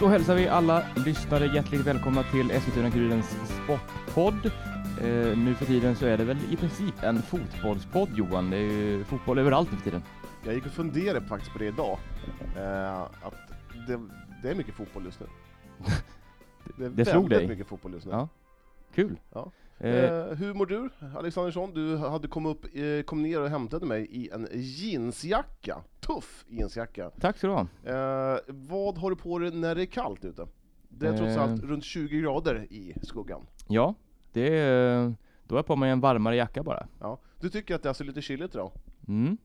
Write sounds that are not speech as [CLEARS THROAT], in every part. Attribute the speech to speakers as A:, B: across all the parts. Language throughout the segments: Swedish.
A: Då hälsar vi alla lyssnare hjärtligt välkomna till Eskilstuna-Kurirens sportpodd. Eh, nu för tiden så är det väl i princip en fotbollspodd Johan, det är ju fotboll överallt nu för tiden.
B: Jag gick och funderade faktiskt på det idag, eh, att det, det är mycket fotboll just nu. [LAUGHS] Det är
A: Det slog
B: väldigt
A: dig?
B: mycket fotboll just nu.
A: Ja. Kul!
B: Ja.
A: Eh,
B: Eh, hur mår du, Alexandersson? Du hade kommit upp, eh, kom ner och hämtade mig i en jeansjacka. Tuff jeansjacka.
A: tack så du ha.
B: Eh, vad har du på dig när det är kallt ute? Det är trots
A: Eh.
B: allt runt 20 grader i skuggan.
A: Ja, det är, då har jag på mig en varmare jacka bara.
B: Ja. Du tycker att det är alltså lite chilligt idag?
A: Mm.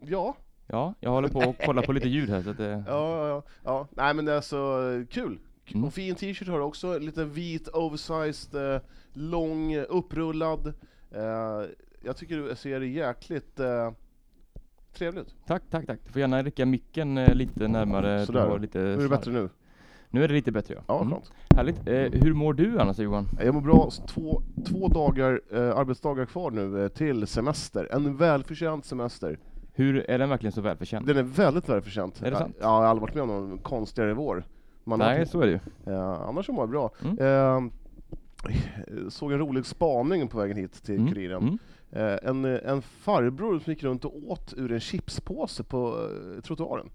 B: Ja,
A: Ja, jag håller på att kolla på lite ljud här så att det... [LAUGHS]
B: ja, ja, ja. Nej men det är så eh, kul.
A: Mm.
B: Och fin t-shirt har du också, lite vit, oversized, eh, lång, upprullad. Eh, jag tycker du ser jäkligt eh, trevlig ut.
A: Tack, tack, tack. Du får gärna rycka micken eh, lite närmare. Du
B: Sådär.
A: har lite
B: Hur är det bättre nu?
A: Nu är det lite bättre ja.
B: Ja,
A: Mm.
B: skönt.
A: Härligt. Eh, hur mår du annars Johan?
B: Jag mår bra, två, två dagar, eh, arbetsdagar kvar nu eh, till semester. En välförtjänt semester.
A: Hur, är den verkligen så välförtjänt?
B: Den är väldigt välförtjänt.
A: Är det sant?
B: Ja, jag har aldrig varit med om någon konstigare vår. Man har
A: Nej,
B: varit-
A: så är det ju.
B: Eh, annars mår jag bra.
A: Mm.
B: Eh, såg en rolig spaning på vägen hit till
A: Mm,
B: Kuriren.
A: mm.
B: Eh, en, en farbror som gick runt och åt ur en chipspåse på eh, trottoaren.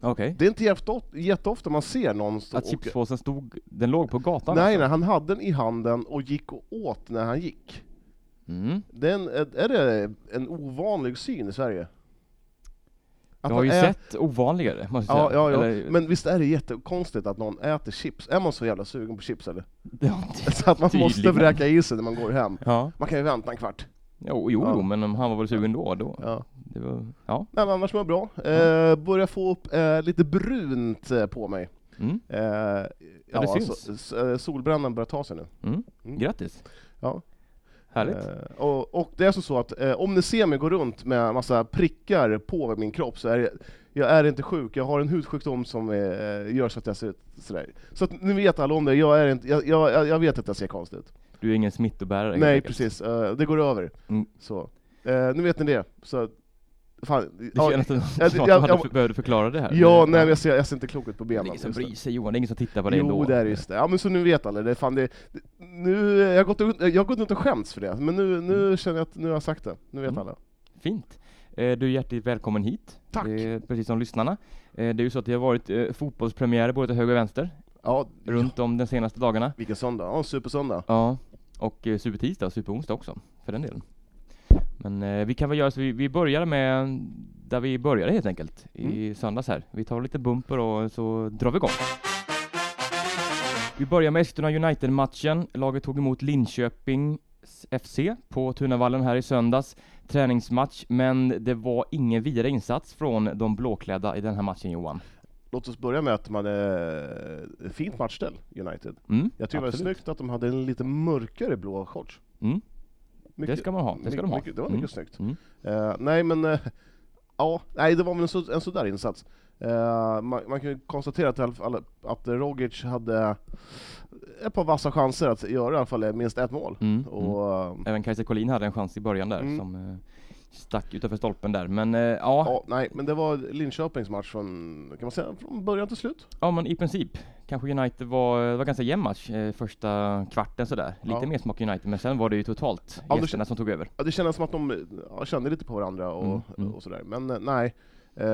A: Okej.
B: Det är inte jätteofta, jätteofta man ser någon stå
A: Att chipspåsen stod, den låg på gatan
B: Nej,
A: alltså?
B: nej, han hade den i handen och gick och åt när han gick.
A: Mm.
B: Den, är är det en ovanlig syn i Sverige? Att
A: Jag har ju
B: ä-
A: sett ovanligare, måste jag
B: Ja,
A: säga.
B: ja, ja.
A: Eller,
B: men visst är det jättekonstigt att någon äter chips? Är man så jävla sugen på chips eller?
A: ja, [LAUGHS]
B: Så att man måste
A: Tydligen.
B: vräka i sig när man går hem.
A: ja.
B: Man kan ju vänta en kvart.
A: Jo, jo,
B: Ja.
A: men om han var väl sugen då, då.
B: Ja.
A: Det var, ja.
B: Nej, men annars mår jag bra. Eh, börjar få upp eh, lite brunt eh, på mig.
A: Mm.
B: Eh, ja,
A: det syns.
B: eh, solbrännan börjar ta sig nu.
A: Mm.
B: Mm.
A: Grattis!
B: Ja.
A: Härligt.
B: Eh, och, och det är så, så att eh, om ni ser mig gå runt med massa prickar på min kropp så är det, jag är inte sjuk, jag har en hudsjukdom som eh, gör så att jag ser ut sådär. Så att ni vet alla om det, jag, är inte, jag, jag, jag vet att jag ser konstig ut.
A: Du är ingen smittobärare
B: Nej precis, eh, det går över.
A: Mm.
B: Så. Eh, nu vet ni det. Så, fan,
A: Det
B: ja,
A: känns som
B: jag-
A: att
B: jag-
A: du
B: jag-
A: hade behövde förklara det här.
B: ja, nej jag ser, jag ser inte klok ut på
A: Det är
B: benen.
A: ingen som
B: det.
A: bryr sig Johan, det är ingen som tittar på dig
B: Jo,
A: ändå.
B: det är just det. Ja men så nu vet alla, det fan det, nu, jag har gått jag har gått ut och skämts för det, men nu, nu känner jag att nu har jag sagt det, nu vet
A: Mm.
B: alla.
A: Fint. Eh, Du är hjärtligt välkommen hit.
B: Tack.
A: Eh, Precis som lyssnarna. Eh, Det är ju så att det har varit fotbollspremiärer både till höger och vänster
B: Ja,
A: runt om de senaste dagarna.
B: vilken söndag, ja supersöndag.
A: Ja, och supertisdag och superonsdag också, för den delen. Men eh, vi kan väl göra så, vi, vi börjar med där vi började helt enkelt, i
B: Mm.
A: söndags här. Vi tar lite bumper och så drar vi igång. Vi börjar med Eskilstuna United-matchen. Laget tog emot Linköping FC på Tunavallen här i söndags. Träningsmatch, men det var ingen vidare insats från de blåklädda i den här matchen Johan.
B: Låt oss börja med att de hade ett fint matchställ, United.
A: Mm,
B: Jag tycker det var
A: absolut.
B: snyggt att de hade en lite mörkare blå shorts.
A: Mm,
B: Mycket,
A: det ska man ha, det ska
B: mycket,
A: de ha.
B: Mycket, det var
A: Mm.
B: mycket snyggt.
A: Mm.
B: Eh, nej men, eh, ja, nej det var väl en, så, en sådär insats. Eh, man, man kan ju konstatera att, att Rogic hade ett par vassa chanser att göra i alla fall minst ett mål.
A: Mm, mm.
B: Och, eh,
A: Även Kajsa Collin hade en chans i början där
B: Mm.
A: som stack utanför stolpen där. Men eh, ja,
B: ja, nej, men det var Linköpings match från, kan man säga, från början till slut.
A: ja men i princip. Kanske United var, det var ganska jämn match eh, första kvarten sådär. Lite
B: Ja.
A: mer smak United, men sen var det ju totalt
B: Ja,
A: gästerna som tog över.
B: Ja, det kändes som att de ja, kände lite på varandra och,
A: Mm, mm.
B: och sådär. Men eh, nej. Eh,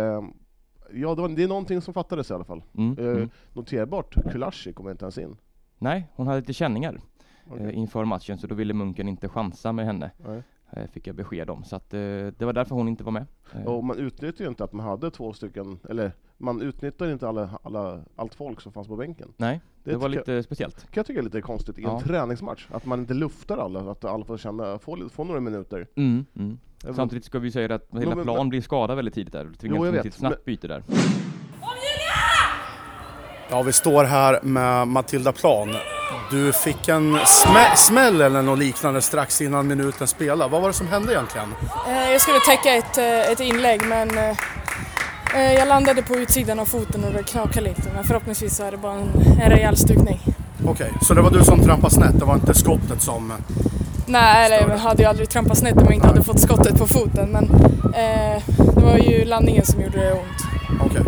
B: ja, det, var, det är någonting som fattades i alla fall.
A: Mm,
B: Eh,
A: mm.
B: Noterbart, Kulashi kom inte ens in.
A: Nej, hon hade lite känningar
B: Okej.
A: eh, inför matchen så då ville Munken inte chansa med henne.
B: Nej.
A: Eh, fick jag besked om. Så att eh, det var därför hon inte var med. Eh,
B: Och man utnyttjar ju inte att man hade två stycken, eller man utnyttjar inte alla, alla, allt folk som fanns på bänken.
A: nej, det, var
B: tycker
A: lite speciellt.
B: Jag, kan jag tycka är lite konstigt i en
A: Ja.
B: träningsmatch, att man inte luftar alla, att alla får känna, få, få några minuter.
A: Mm, mm. Samtidigt ska vi säga att hela
B: men-
A: plan blir skadad väldigt tidigt där. Det tvingas till ett snabbt byte där.
C: Ja, vi står här med Matilda Plan. Du fick en smä- smäll eller något liknande strax innan minuten spelade. Vad var det som hände egentligen?
D: Eh, Jag skulle täcka ett, eh, ett inlägg men eh, jag landade på utsidan av foten och det knakade lite. Men förhoppningsvis så är det bara en, en rejäl stukning.
C: Okej, så det var du som trampade snett, det var inte skottet som...
D: Nej, eller jag hade ju aldrig trampat snett om jag inte hade fått skottet på foten men eh, det var ju landningen som gjorde det ont.
C: Okej.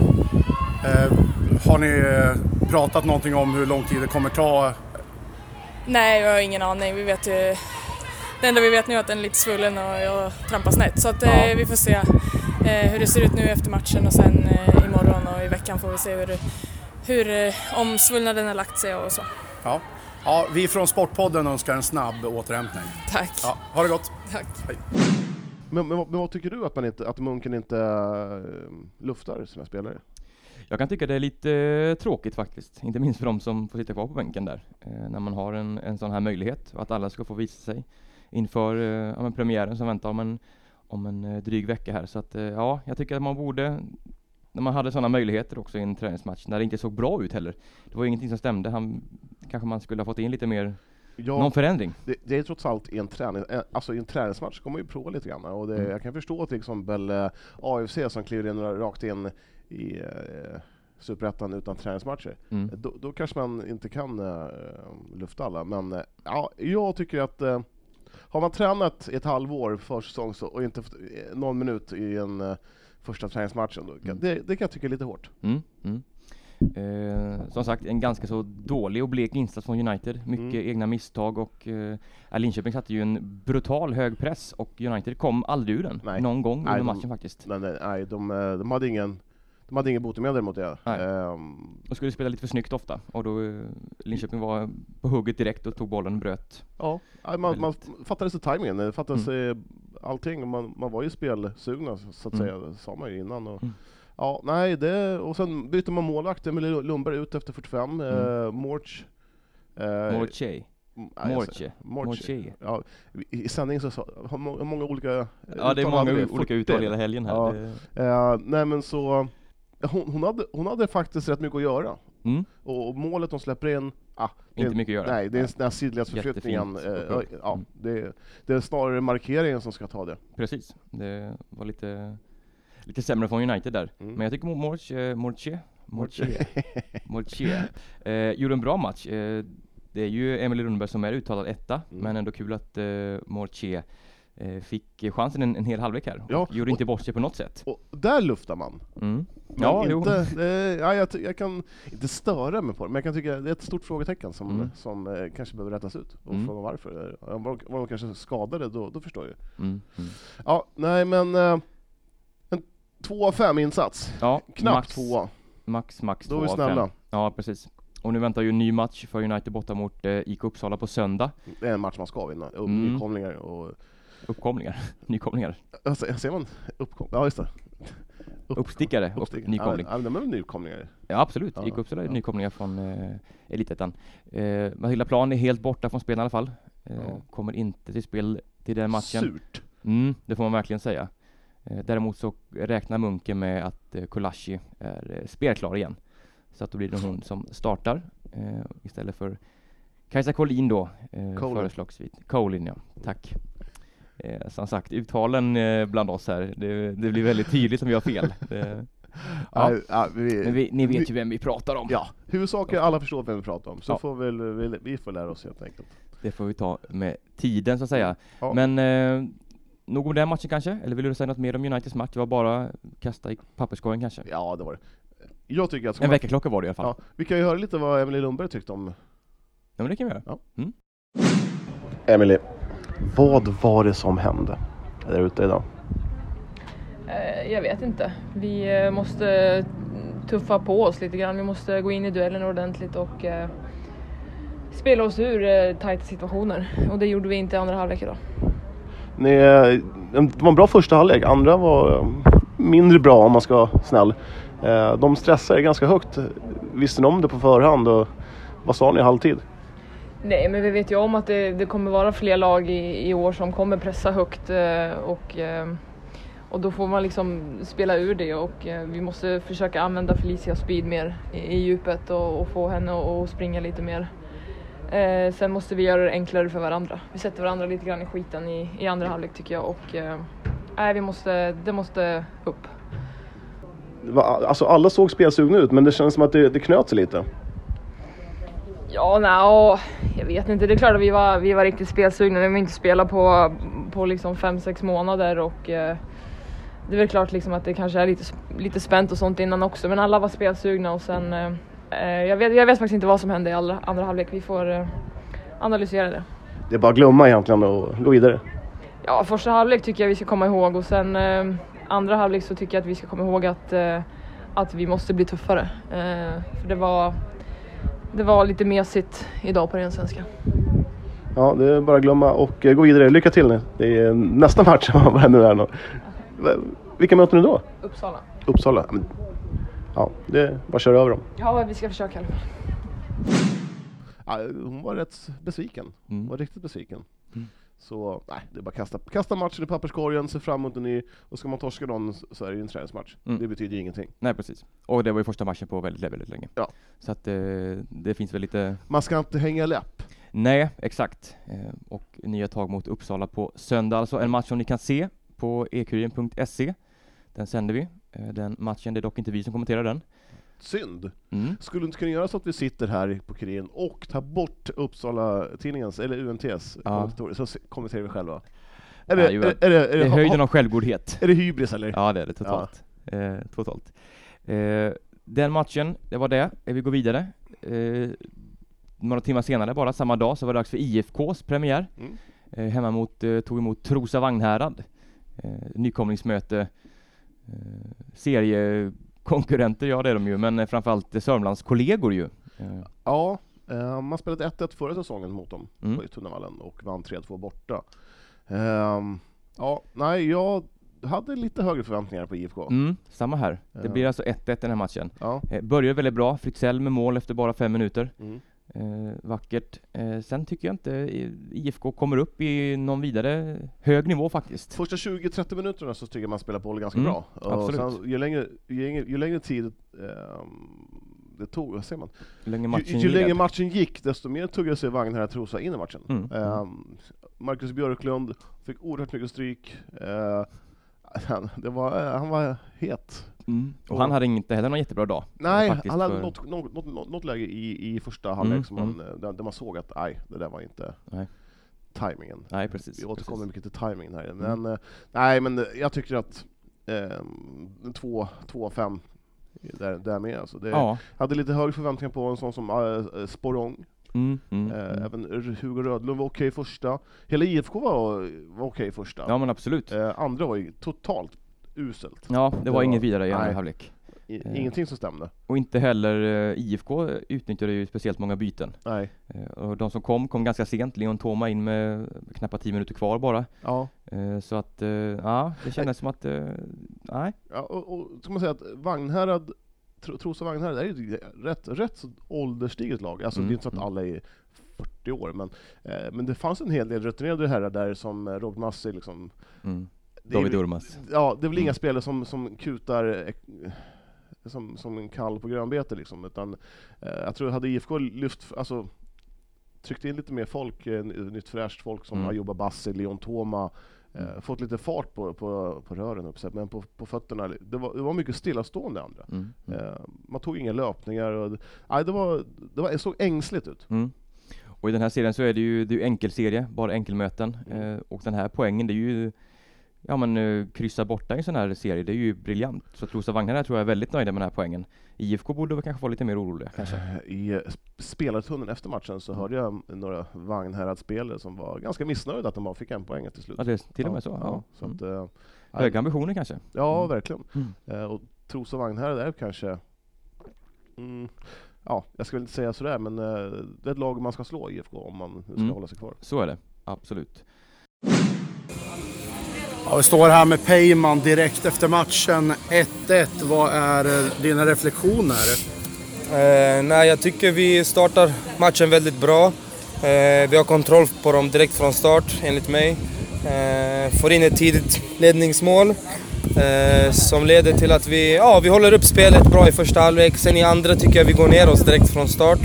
C: Eh, har ni pratat någonting om hur lång tid det kommer ta?
D: Nej, jag har ingen aning. Vi vet ju... Det enda vi vet nu är att den är lite svullen och jag trampar snett. Så att, eh,
C: Ja.
D: vi får se eh, hur det ser ut nu efter matchen och sen eh, imorgon och i veckan får vi se hur, hur eh, om svullnaden har lagt sig och så.
C: Ja. ja, vi från Sportpodden önskar en snabb återhämtning.
D: Tack.
C: Ja, ha det gott!
D: Tack.
B: Men, men, vad- men vad tycker du att, man inte, att Munken inte luftar sina spelare?
A: Jag kan tycka det är lite eh, tråkigt faktiskt, inte minst för de som får sitta kvar på bänken där, eh, när man har en, en sån här möjlighet och att alla ska få visa sig inför eh, ja, premiären som väntar om en, om en dryg vecka här. Så att ja, jag tycker att man borde, när man hade sådana möjligheter också i en träningsmatch, när det inte såg bra ut heller. Det var ju ingenting som stämde, han, kanske man skulle ha fått in lite mer,
B: Ja,
A: någon förändring.
B: det, det är trots allt i en, träning, alltså i en träningsmatch kommer man ju prova lite grann. Och det,
A: Mm.
B: Jag kan förstå till exempel eh, AFC som kliver in rakt in i eh, Superettan utan träningsmatcher.
A: Mm.
B: Då, då kanske man inte kan eh, lufta alla. Men eh, ja, jag tycker att eh, har man tränat ett halvår för säsong så, och inte fått eh, någon minut i en eh, första träningsmatchen, då, kan,
A: Mm.
B: det, det kan jag tycka är lite hårt.
A: Mm, mm. Eh, som sagt, en ganska så dålig och blek insats från United. Mycket
B: Mm.
A: egna misstag och eh, Linköping satte ju en brutal hög press och United kom aldrig ur den.
B: Nej.
A: Någon gång
B: Nej,
A: under
B: de-
A: matchen faktiskt.
B: Men eh, nej, de, eh, de hade ingen de hade ingen botemedel mot det.
A: Nej.
B: Ehm,
A: Och skulle spela lite för snyggt ofta och då eh, Linköping var på hugget direkt och tog bollen och bröt.
B: Ja, man, man
A: Väldigt-
B: fattade sig tajmingen, det fattade sig allting. Man, man var ju spelsugna så att
A: Mm.
B: säga, det sa man ju innan. Och,
A: Mm.
B: Ja, nej, det, och sen bytte man målvakt, Emil Lundberg ut efter 45,
A: Mm.
B: eh, Morch. Eh,
A: Morche.
B: mm,
A: Morche.
B: Morche. Ja, i sändningen så sa, har må- många olika
A: Ja det är många olika
B: 40.
A: uttal hela helgen här.
B: Ja.
A: Det,
B: Eh, nej men så, hon, hon, hade, hon hade faktiskt rätt mycket att göra.
A: mm,
B: Och, och målet de släpper in, ah, det
A: inte mycket att göra.
B: Nej, det är den här sidledsförflyttningen. Eh, ja,
A: mm.
B: det, det är snarare markeringen som ska ta det.
A: Precis. Det var lite, lite sämre från United där.
B: Mm.
A: Men jag tycker Morche, Morche, Morche, [LAUGHS] Morche eh, gjorde en bra match. Eh, det är ju Emily Lundberg som är uttalad etta,
B: Mm.
A: men ändå kul att eh, Morche fick chansen en, en hel halvlek här.
B: Ja,
A: och gjorde
B: och-
A: inte bort sig på något sätt.
B: Och där luftar man.
A: Mm. Ja,
B: inte, eh, ja, jag, jag kan inte störa mig på det, men jag kan tycka det är ett stort frågetecken som,
A: Mm.
B: som eh, kanske behöver rättas ut. Och
A: Mm.
B: fråga varför. Eh, Var, var de kanske skadade, då, då förstår jag.
A: Mm. Mm.
B: Ja, nej men eh, en 2 av 5 insats.
A: Ja,
B: Knappt
A: max,
B: tvåa.
A: max, max
B: Då är vi
A: två av fem.
B: snälla.
A: Ja, precis. Och nu väntar ju en ny match för United borta mot eh, IK Uppsala på söndag.
B: Det är en match man ska vinna. Upp,
A: Mm.
B: Nykomlingar och...
A: Uppkomlingar, [LAUGHS] nykomlingar,
B: Alltså, ser man uppkom... Ja, just det. Upp-
A: uppstickare och
B: uppstickare.
A: nykomling.
B: Ja, de är väl nykomlingar?
A: Ja absolut,
B: Ja,
A: IK Uppsala är
B: ja.
A: nykomlingar från eh, Elitettan. Eh, Matilda Plan är helt borta från spel i alla fall. Eh,
B: Ja.
A: Kommer inte till spel till den matchen.
B: Surt.
A: Mm, det får man verkligen säga. Eh, däremot så räknar Munken med att eh, Kolashi är eh, spelklar igen. Så att då blir det hon som startar eh, istället för Kajsa Collin då, eh, föreslagsvis. Colin ja, tack. Eh, som sagt, uttalen eh, bland oss här, det, det blir väldigt tydligt om vi har fel. Det, [LAUGHS] ja.
B: Ja, vi,
A: Men vi, ni
B: vi-
A: vet ju vem vi pratar om.
B: Ja, huvudsaken är alla förstår vem vi pratar om, så
A: Ja.
B: får väl, vi, vi får lära oss helt enkelt.
A: Det får vi ta med tiden så att säga.
B: Ja.
A: Men eh, nog om den matchen kanske? Eller vill du säga något mer om Uniteds match? Det var bara kasta i papperskorgen kanske?
B: Ja, det var det. Jag tycker att...
A: En väckarklocka var det i alla fall.
B: Ja, vi kan ju höra lite vad Emily Lundberg tyckte om...
A: Ja, men det kan vi göra.
B: Emily, vad var det som hände där ute idag?
E: Eh, Jag vet inte. Vi eh, måste tuffa på oss lite grann. Vi måste gå in i duellen ordentligt och eh, spela oss ur tajta situationer. Och det gjorde vi inte i andra halvlek idag.
B: Ni, det var en bra första halvlek, andra var mindre bra om man ska vara snäll. De stressade ganska högt. Visste ni om det på förhand? Och vad sa ni i halvtid?
E: Nej, men vi vet ju om att det, det kommer vara fler lag i, i år som kommer pressa högt eh, och, eh, och då får man liksom spela ur det och eh, vi måste försöka använda Felicia speed mer i, i djupet och, och få henne att springa lite mer. Eh, sen måste vi göra det enklare för varandra. Vi sätter varandra lite grann i skiten i, i andra halvlek tycker jag och eh, nej, vi måste, det måste upp.
B: Alltså alla såg spelsugna ut, men det kändes som att det, det knöt sig lite.
E: Ja, nej, jag vet inte. Det är klart att vi var, vi var riktigt spelsugna. Vi har inte spelat på, på liksom fem, sex månader och eh, det är väl klart liksom att det kanske är lite, lite spänt och sånt innan också. Men alla var spelsugna och sen eh, eh jag, vet, jag vet faktiskt inte vad som hände i andra, andra halvlek. Vi får eh, analysera det.
B: Det är bara att glömma egentligen och gå vidare.
E: Ja, första halvlek tycker jag vi ska komma ihåg och sen eh, andra halvlek så tycker jag att vi ska komma ihåg att, eh, att vi måste bli tuffare. För det var, det var lite mesigt idag på ren svenska.
B: Ja, det är bara att glömma och eh, gå vidare. Lycka till nu. Det är nästa match, vad händer där nu? Vilka möter ni då?
E: Uppsala.
B: Uppsala? Ja, det är bara att köra över dem.
E: Ja, vi ska försöka i alla fall.
B: Ja, hon var rätt besviken. Hon
A: Mm.
B: var riktigt besviken. Så nej, det är bara kasta, kasta matchen i papperskorgen, se fram emot en ny, och ska man torska någon så är det ju en träningsmatch.
A: Mm.
B: Det betyder ju ingenting.
A: Nej precis. Och det var ju första matchen på väldigt, väldigt länge.
B: Ja.
A: Så att eh, det finns väl lite
B: Man ska inte hänga läpp.
A: Nej, exakt. Eh, och nya tag mot Uppsala på söndag. Alltså en match som ni kan se på ekuriren.se. Den sänder vi. Eh, den matchen, det är dock inte vi som kommenterar den.
B: Synd.
A: Mm.
B: Skulle inte kunna göra så att vi sitter här på Kuriren och tar bort Uppsala-tidningens, eller UNTs,
A: Ja.
B: kommentatorer, så kommenterar vi själva. Är
A: Ja,
B: det,
A: jo,
B: är, är, det, är,
A: Det höjden av självgodhet.
B: är det hybris eller?
A: Ja, det är det totalt. Eh, totalt. Eh, den matchen, det var det. Eh, Vi går vidare. Eh, några timmar senare, bara samma dag, så var det dags för IFKs premiär.
B: Mm.
A: Eh, hemma mot, eh, tog emot Trosa Vagnhärad. Eh, nykomlingsmöte. Eh, seriekonkurrenter, ja det är de ju, men eh, framförallt Sörmlands kollegor ju. Eh,
B: Ja, eh, man spelade 1-1 förra säsongen mot dem
A: Mm.
B: på Tunnavallen och vann 3-2 borta. Ehm, ja, nej, jag hade lite högre förväntningar på IFK.
A: Mm, samma här. Det blir alltså 1-1 den här matchen.
B: Ja.
A: Börjar väldigt bra, Fritzell med mål efter bara fem minuter.
B: Mm.
A: Eh, vackert. Eh, sen tycker jag inte eh, IFK kommer upp i någon vidare hög nivå faktiskt.
B: Första 20-30 minuterna så tycker jag man spelar boll ganska
A: Mm,
B: bra. Och
A: absolut.
B: sen, ju, längre, ju, längre, ju längre tid ehm, det tog, vad säger man?
A: Länge
B: Ju,
A: matchen
B: ju längre matchen gick, desto mer tuggade sig Vagn här Trosa in i matchen.
A: Mm.
B: Ehm, Marcus Björklund fick oerhört mycket stryk. Eh, [LAUGHS] han, var, eh, han var het.
A: Mm. Och
B: Och-
A: han hade inte heller någon jättebra dag.
B: Nej, han hade
A: för-
B: något, något, något, något läge i, i första halvlek
A: Mm,
B: som man, eh, där, där man såg att nej, det där var inte
A: Nej.
B: timingen.
A: Nej, precis.
B: Vi återkommer
A: precis.
B: mycket till timingen här.
A: Mm.
B: Men, eh, nej, men eh, jag tycker att eh, 2-5 där, där med. Alltså det,
A: Ja.
B: Hade lite högre förväntningar på en sån som äh, Sporrong.
A: Mm, mm,
B: Eh,
A: mm.
B: Även Hugo Rödlund var okej första. Hela IFK var, var okej första.
A: Ja men absolut.
B: Eh, andra var ju totalt uselt.
A: Ja, det
B: det
A: var
B: var-
A: inget vidare i andra halvlek. Eh.
B: Ingenting som stämde.
A: Och inte heller eh, IFK utnyttjade ju speciellt många byten.
B: Nej.
A: Eh, och de som kom, kom ganska sent. Leon Toma in med knappt 10 minuter kvar bara.
B: Ja.
A: Så att, ja, det kändes som att, nej.
B: Ja, och, och ska man säga att Vagnhärad, Tro- Trosa Vagnhärad är ju rätt, rätt så ålderstiget lag. Alltså
A: Mm,
B: det är inte så att
A: mm.
B: alla är 40 år, men, eh, men det fanns en hel del rutinerade herrar där som Robert Massi liksom.
A: Mm. David Urmas.
B: Ja, det är väl inga
A: Mm.
B: spelare som, som kutar eh, som, som en kall på grönbete liksom, utan eh, jag tror hade IFK lyft, alltså tryckt in lite mer folk, eh, nytt fräscht folk som
A: Mm.
B: Ayuba Bassi, Leon Toma, eh,
A: Mm.
B: fått lite fart på, på, på rören upp men på, på fötterna, det var, det var mycket stillastående andra.
A: Mm. Mm.
B: Eh, man tog inga löpningar och, nej, det, var, det, var, det såg ängsligt ut.
A: Mm. Och i den här serien så är det ju, det är enkelserie, bara enkelmöten.
B: Mm.
A: Eh, och den här poängen, det är ju Ja men uh, kryssa borta i en sån här serie, det är ju briljant. Så Trosa Vagnarna tror jag är väldigt nöjda med den här poängen. IFK borde väl kanske vara lite mer oroliga kanske.
B: Eh, I eh, sp- spelartunneln efter matchen så hörde jag några Vagnhärad-spelare som var ganska missnöjda att de bara fick en poäng till slut.
A: Ja, det till och med så.
B: Ja,
A: Ja.
B: så
A: Mm.
B: att, eh,
A: Höga ambitioner kanske.
B: Ja,
A: Mm.
B: verkligen.
A: Mm.
B: Och Trosa Vagnhärad är kanske... Mm, ja, jag ska väl inte säga sådär, men det är ett lag man ska slå IFK om man ska
A: Mm.
B: hålla sig kvar.
A: Så är det, absolut.
C: Ja, vi står här med Peyman direkt efter matchen. 1-1. Vad är dina reflektioner?
F: Eh, nej, jag tycker vi startar matchen väldigt bra. Eh, vi har kontroll på dem direkt från start, enligt mig. Eh, får in ett tidigt ledningsmål eh, som leder till att vi, ja, vi håller upp spelet bra i första halvlek. Sen i andra tycker jag vi går ner oss direkt från start.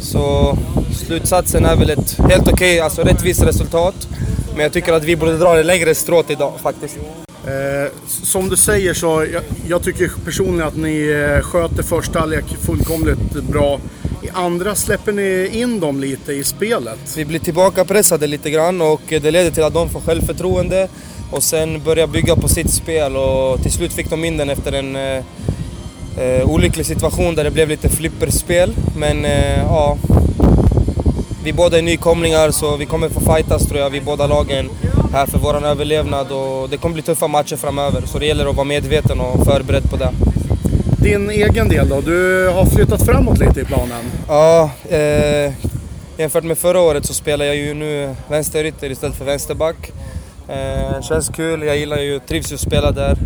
F: Så slutsatsen är väl ett helt okej, alltså rättvist resultat. Men jag tycker att vi borde dra det längre strået idag faktiskt.
C: Eh, som du säger så, jag, jag tycker personligen att ni eh, sköter första halvlek fullkomligt bra. I andra släpper ni in dem lite i spelet?
F: Vi blir tillbaka pressade lite grann och det leder till att de får självförtroende och sen börjar bygga på sitt spel och till slut fick de in den efter en eh, eh, olycklig situation där det blev lite flipperspel. Men eh, ja, vi båda är nykomlingar så vi kommer få fightas tror jag, vi båda lagen här för vår överlevnad och det kommer bli tuffa matcher framöver så det gäller att vara medveten och förberedd på det.
C: Din egen del då? Du har flyttat framåt lite i planen.
F: Ja, eh, jämfört med förra året så spelar jag ju nu vänsterytter istället för vänsterback. Eh, känns kul, jag gillar ju, trivs ju att spela där.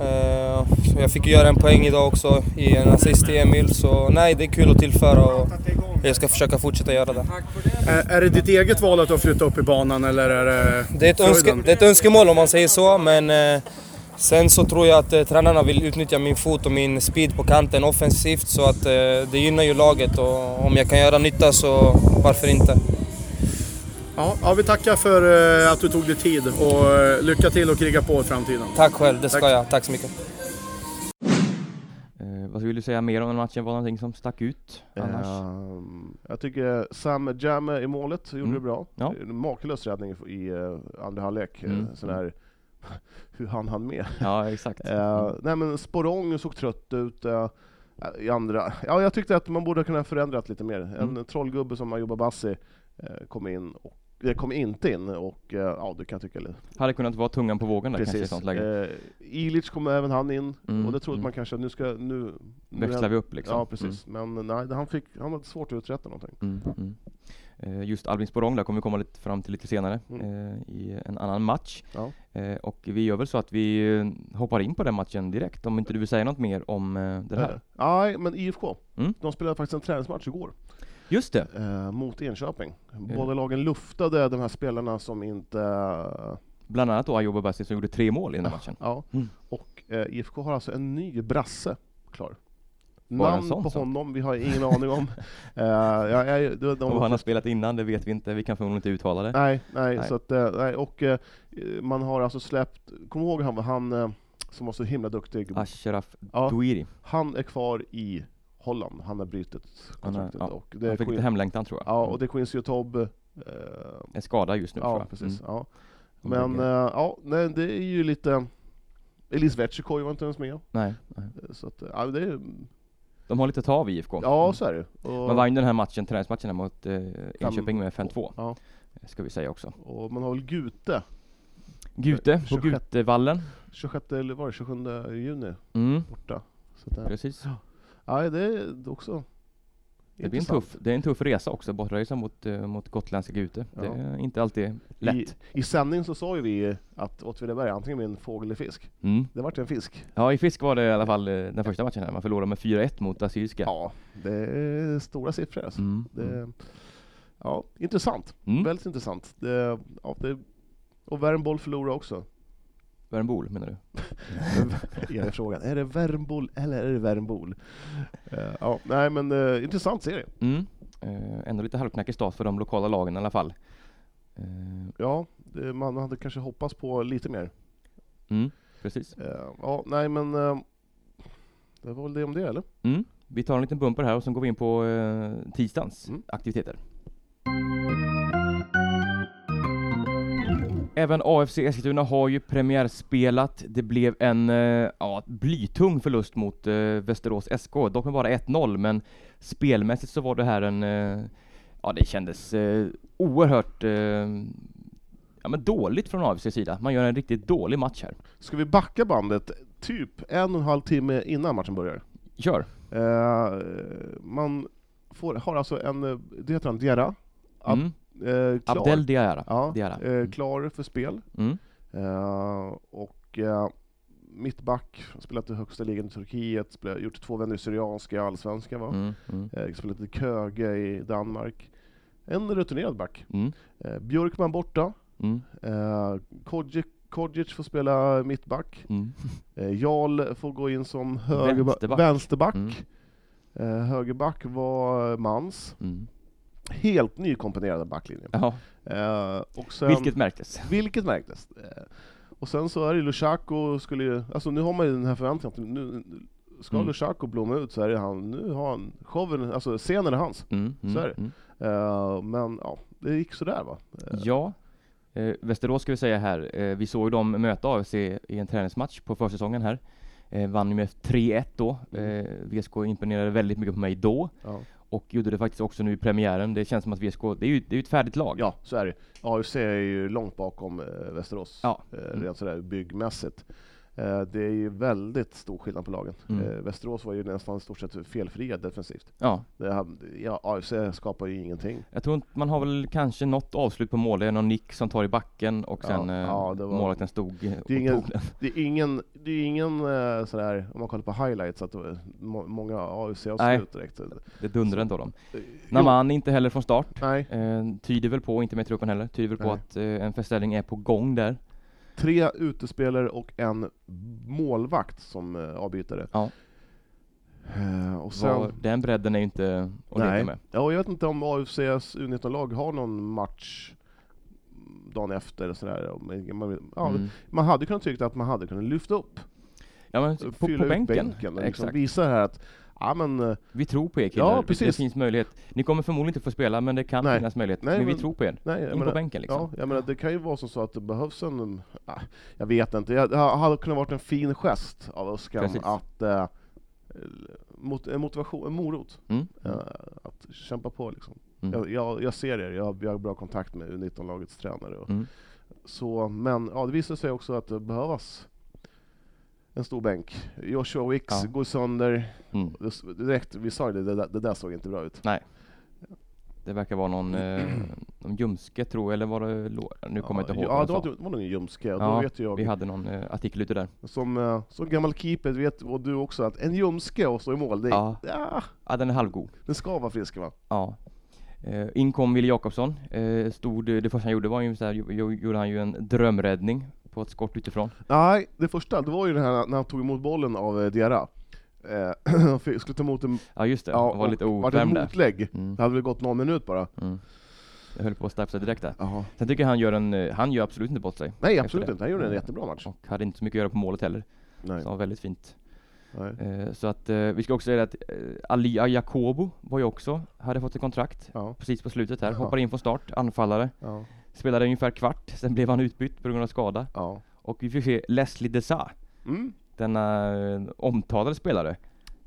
F: Eh, jag fick ju göra en poäng idag också i en assist till Emil, så nej det är kul att tillföra och jag ska försöka fortsätta göra det.
C: Är, är det ditt eget val att du har flyttat upp i banan eller är det
F: Det är ett, önske, det är ett önskemål om man säger så, men eh, sen så tror jag att eh, tränarna vill utnyttja min fot och min speed på kanten offensivt så att eh, det gynnar ju laget och om jag kan göra nytta så varför inte?
C: Ja, ja, vi tackar för eh, att du tog dig tid och eh, lycka till och kriga på i framtiden.
F: Tack själv, det ska
C: Tack.
F: jag. Tack så mycket.
A: Eh, vad vill du säga mer om den matchen? Var det någonting som stack ut annars?
B: Ehm, jag tycker Sam Jamme i målet gjorde
A: Mm.
B: det bra.
A: Ja.
B: Makalös räddning i, i eh, andra halvlek.
A: Mm.
B: Mm. Sån här, [LAUGHS] hur han hann med.
A: Ja, exakt.
B: Eh, nej men Sporong såg trött ut eh, i andra. Ja, jag tyckte att man borde kunna förändrat lite mer. En
A: Mm.
B: trollgubbe som Ayuba Bassi eh, kom in och det kom inte in och eh, ja, det kan jag tycka.
A: Hade kunnat vara tungan på vågen där kanske i sånt läge.
B: Eh, Ilic kom även han in
A: Mm,
B: och det trodde
A: mm.
B: man kanske nu ska nu nu
A: Växlar vi upp liksom.
B: Ja precis, men nej, han, fick, han hade svårt att uträtta någonting.
A: Mm, mm. Eh, Just Albin Sporrong där kommer vi komma lite fram till lite senare
B: Mm.
A: eh, i en annan match.
B: Ja.
A: Eh, och vi gör väl så att vi eh, hoppar in på den matchen direkt om inte du vill säga något mer om eh, den här.
B: Nej, men IFK,
A: Mm.
B: de spelade faktiskt en träningsmatch igår
A: Just det!
B: eh, mot Enköping. Båda lagen luftade de här spelarna som inte...
A: Bland annat då Ayoub Bassi som gjorde tre mål i den här matchen.
B: Ja,
A: Mm.
B: och eh, IFK har alltså en ny brasse klar.
A: Bara
B: Namn
A: sån
B: på
A: sak.
B: honom, vi har ingen aning om. [LAUGHS] Eh, ja, ja, de, de,
A: Och han har spelat innan, det vet vi inte. Vi kan förmodligen inte uttala det.
B: Nej, nej,
A: Nej.
B: så att, eh, nej, och eh, man har alltså släppt, kom ihåg han, han eh, som var så himla duktig,
A: Ashraf
B: Ja. Han är kvar i Holland, han har brutit
A: Han har-
B: kontraktet.
A: ja,
B: och det är
A: Han fick lite hemlängtan tror jag.
B: ja,
A: Mm.
B: och det är Quincy och Tobb. Eh,
A: Är skadad just nu tror
B: ja,
A: jag.
B: precis.
A: Mm.
B: Ja. Men eh, ja, nej, det är ju lite... Elis Vetchikoi var inte ens med.
A: Nej, nej.
B: Så att, ja, det är,
A: De har lite att ta av IFK.
B: ja så är det. Och,
A: Man vann den här matchen, träningsmatchen mot eh, Enköping med 5-2.
B: Ja,
A: Ska vi säga också.
B: och man har väl Gute,
A: Gute på
B: 26.
A: Gutevallen.
B: 26, eller var det 27 juni
A: Mm,
B: borta. Eh,
A: precis.
B: ja, det är också
A: Det blir en tuff, det är en tuff resa också, bortresa mot, eh, mot gotländska Gute. Det
B: Ja.
A: är inte alltid lätt.
B: I, I sändning så sa ju vi att Åtvidaberg antingen blir en fågel eller fisk.
A: Mm.
B: Det vart en fisk.
A: Ja, i Fisk var det i alla fall eh, den första matchen här. Man förlorade med 4-1 mot Assyriska.
B: Ja, det är stora siffror alltså.
A: Mm.
B: Det, ja, intressant.
A: Mm.
B: Väldigt intressant. Det, ja, det, och Värmboll förlorar också.
A: Värmbol menar du? [LAUGHS]
B: är frågan. Är det Värmbol eller är det Värmbol? Eh, ja, nej men uh, intressant serie.
A: Mm. Eh, ändå lite halvknackig start för de lokala lagen i alla fall.
B: Ja, det, man hade kanske hoppats på lite mer.
A: mm, precis.
B: Ja, nej men det var väl det om det eller?
A: Mm. Vi tar en liten bumper här och sen går vi in på tisdagens
B: Mm.
A: aktiviteter. Även AFC Eskilstuna har ju premiärspelat. Det blev en eh, ja, blytung förlust mot eh, Västerås SK, dock med bara 1-0, men spelmässigt så var det här en, eh, ja det kändes oerhört ja, men dåligt från AFCs sida. Man gör en riktigt dålig match här.
B: Ska vi backa bandet typ en och en halv timme innan matchen börjar?
A: Kör!
B: Eh, man får, har alltså en, det heter han, Diarra,
A: Mm.
B: Eh, klar,
A: Abdel Diarra.
B: ja,
A: Diarra.
B: eh,
A: Mm.
B: klar för spel.
A: Mm.
B: Eh, och eh, mittback, spelat i högsta ligan i Turkiet, spelat, gjort två vändor i Syrianska i Allsvenskan va?
A: Mm. Mm.
B: Eh, spelat i Köge i Danmark. En rutinerad back.
A: Mm.
B: Eh, Björkman borta.
A: Mm.
B: Eh, Kodjic, får spela mittback.
A: Mm.
B: Jarl får gå in som högerba-
A: Vänsterback.
B: vänsterback.
A: Mm.
B: Högerback var Mans.
A: Mm.
B: Helt nykomponerad backlinje.
A: Ja,
B: Eh, och sen,
A: vilket märktes.
B: vilket märktes. Eh, och sen så är det Lushaku skulle ju, alltså nu har man ju den här förväntningen att nu, ska
A: Mm.
B: Lushaku blomma ut så är det han, nu har han showen, alltså scenen är hans.
A: Mm, mm,
B: Så är det.
A: mm.
B: Eh, men ja, det gick sådär va? Eh,
A: Ja, eh, Västerås ska vi säga här. Eh, vi såg dem möta AFC i en träningsmatch på försäsongen här. Eh, vann med 3-1 då.
B: Mm.
A: Eh, VSK imponerade väldigt mycket på mig då
B: ja.
A: Och gjorde det faktiskt också nu i premiären. Det känns som att VSK, det är ju, det är ju ett färdigt lag.
B: ja, så är det. AFC är ju långt bakom eh, Västerås,
A: Ja.
B: eh,
A: Mm.
B: rent sådär byggmässigt. Eh, det är ju väldigt stor skillnad på lagen.
A: Mm.
B: Eh, Västerås var ju nästan i stort sett felfria defensivt.
A: Ja,
B: Det ja, AFC skapar ju ingenting.
A: jag tror inte man har väl kanske något avslut på mål. Det är någon nick som tar i backen och
B: Ja,
A: sen eh,
B: ja, det var-
A: målvakten stod
B: Det är ingen-. Det är ingen, det är ingen sådär, om man kollar på highlights, att må, många AFC-avslut direkt.
A: Det dundrade inte av dem. Naman inte heller från start.
B: Nej,
A: Eh, tyder väl på, inte med truppen heller, tyder väl på
B: Nej.
A: att eh, en förställning är på gång där.
B: Tre utespelare och en målvakt som eh, avbytare.
A: Ja.
B: Eh, och sen,
A: den bredden är ju inte att leka
B: nej.
A: med.
B: Ja, jag vet inte om AFCs U19-lag har någon match dagen efter. och Sådär. Man, ja,
A: Mm.
B: man hade kunnat tycka att man hade kunnat lyfta upp,
A: Ja men på,
B: fylla
A: på bänken.
B: bänken och liksom
A: Exakt.
B: visa här att ja, men, eh,
A: Vi tror på er killar.
B: Ja,
A: Det- Det
B: precis.
A: finns möjlighet. Ni kommer förmodligen inte få spela men det kan
B: Nej.
A: finnas möjlighet.
B: Nej,
A: men, vi
B: men-
A: tror på er.
B: nej,
A: In på
B: menar,
A: bänken liksom.
B: Ja, jag menar, det kan ju vara så att det behövs en... ah, jag vet inte, det hade kunnat varit en fin gest av
A: Precis.
B: att... Eh, mot, en motivation, en morot.
A: Mm.
B: eh, att kämpa på liksom.
A: Mm.
B: Jag, jag, jag ser er, jag, har- jag har bra kontakt med U19-lagets tränare. Och,
A: Mm.
B: så, men ja, det visar sig också att det behövas en stor bänk. Joshua Wicks
A: Ja.
B: går sönder.
A: Mm.
B: Direkt, vi sa det, det, det där såg inte bra ut.
A: Det verkar vara någon, eh, [CLEARS THROAT] någon ljumske tror jag, eller var det lå- Nu kommer jag inte ihåg
B: Ja, det
A: de
B: var, det var nog en ljumske.
A: Ja,
B: Då vet jag,
A: Vi hade någon eh, artikel ute där.
B: Som, eh, som gammal keeper vet och du också att en ljumske och stå i mål, det,
A: Ja.
B: ja.
A: Ja, den är halvgod.
B: den ska vara frisk va?
A: Ja. Eh, in kom Wille Jakobsson. Eh, stod, det första han gjorde var ju så här, jo- jo- gjorde han ju en drömräddning på ett skott utifrån.
B: Nej, det första det var ju det här när han tog emot bollen av eh, Diarra. Eh, [CLEARS THROAT] han fick- skulle ta emot en,
A: Ja just det,
B: ja,
A: det var lite
B: och vart ett
A: ovärmd där.
B: motlägg.
A: Mm.
B: Det hade väl gått någon minut bara.
A: Mm. Jag höll på att straffa sig direkt där.
B: Jaha.
A: Sen tycker jag han gör en, eh, han gör absolut inte bort sig.
B: Nej absolut
A: det.
B: inte, han gjorde en
A: Eh,
B: jättebra match.
A: Och hade inte så mycket att göra på målet heller.
B: Nej.
A: Så det var väldigt fint.
B: Nej.
A: Eh, så att eh, vi ska också säga att eh, Ali Jakobo var ju också, hade fått ett kontrakt
B: Ja,
A: precis på slutet här.
B: Ja.
A: Hoppade in från start, anfallare.
B: ja,
A: Spelade ungefär kvart, sen blev han utbytt på grund av skada.
B: ja.
A: Och vi fick se Leslie Desa,
B: Mm.
A: denna eh, omtalade spelare. Eh,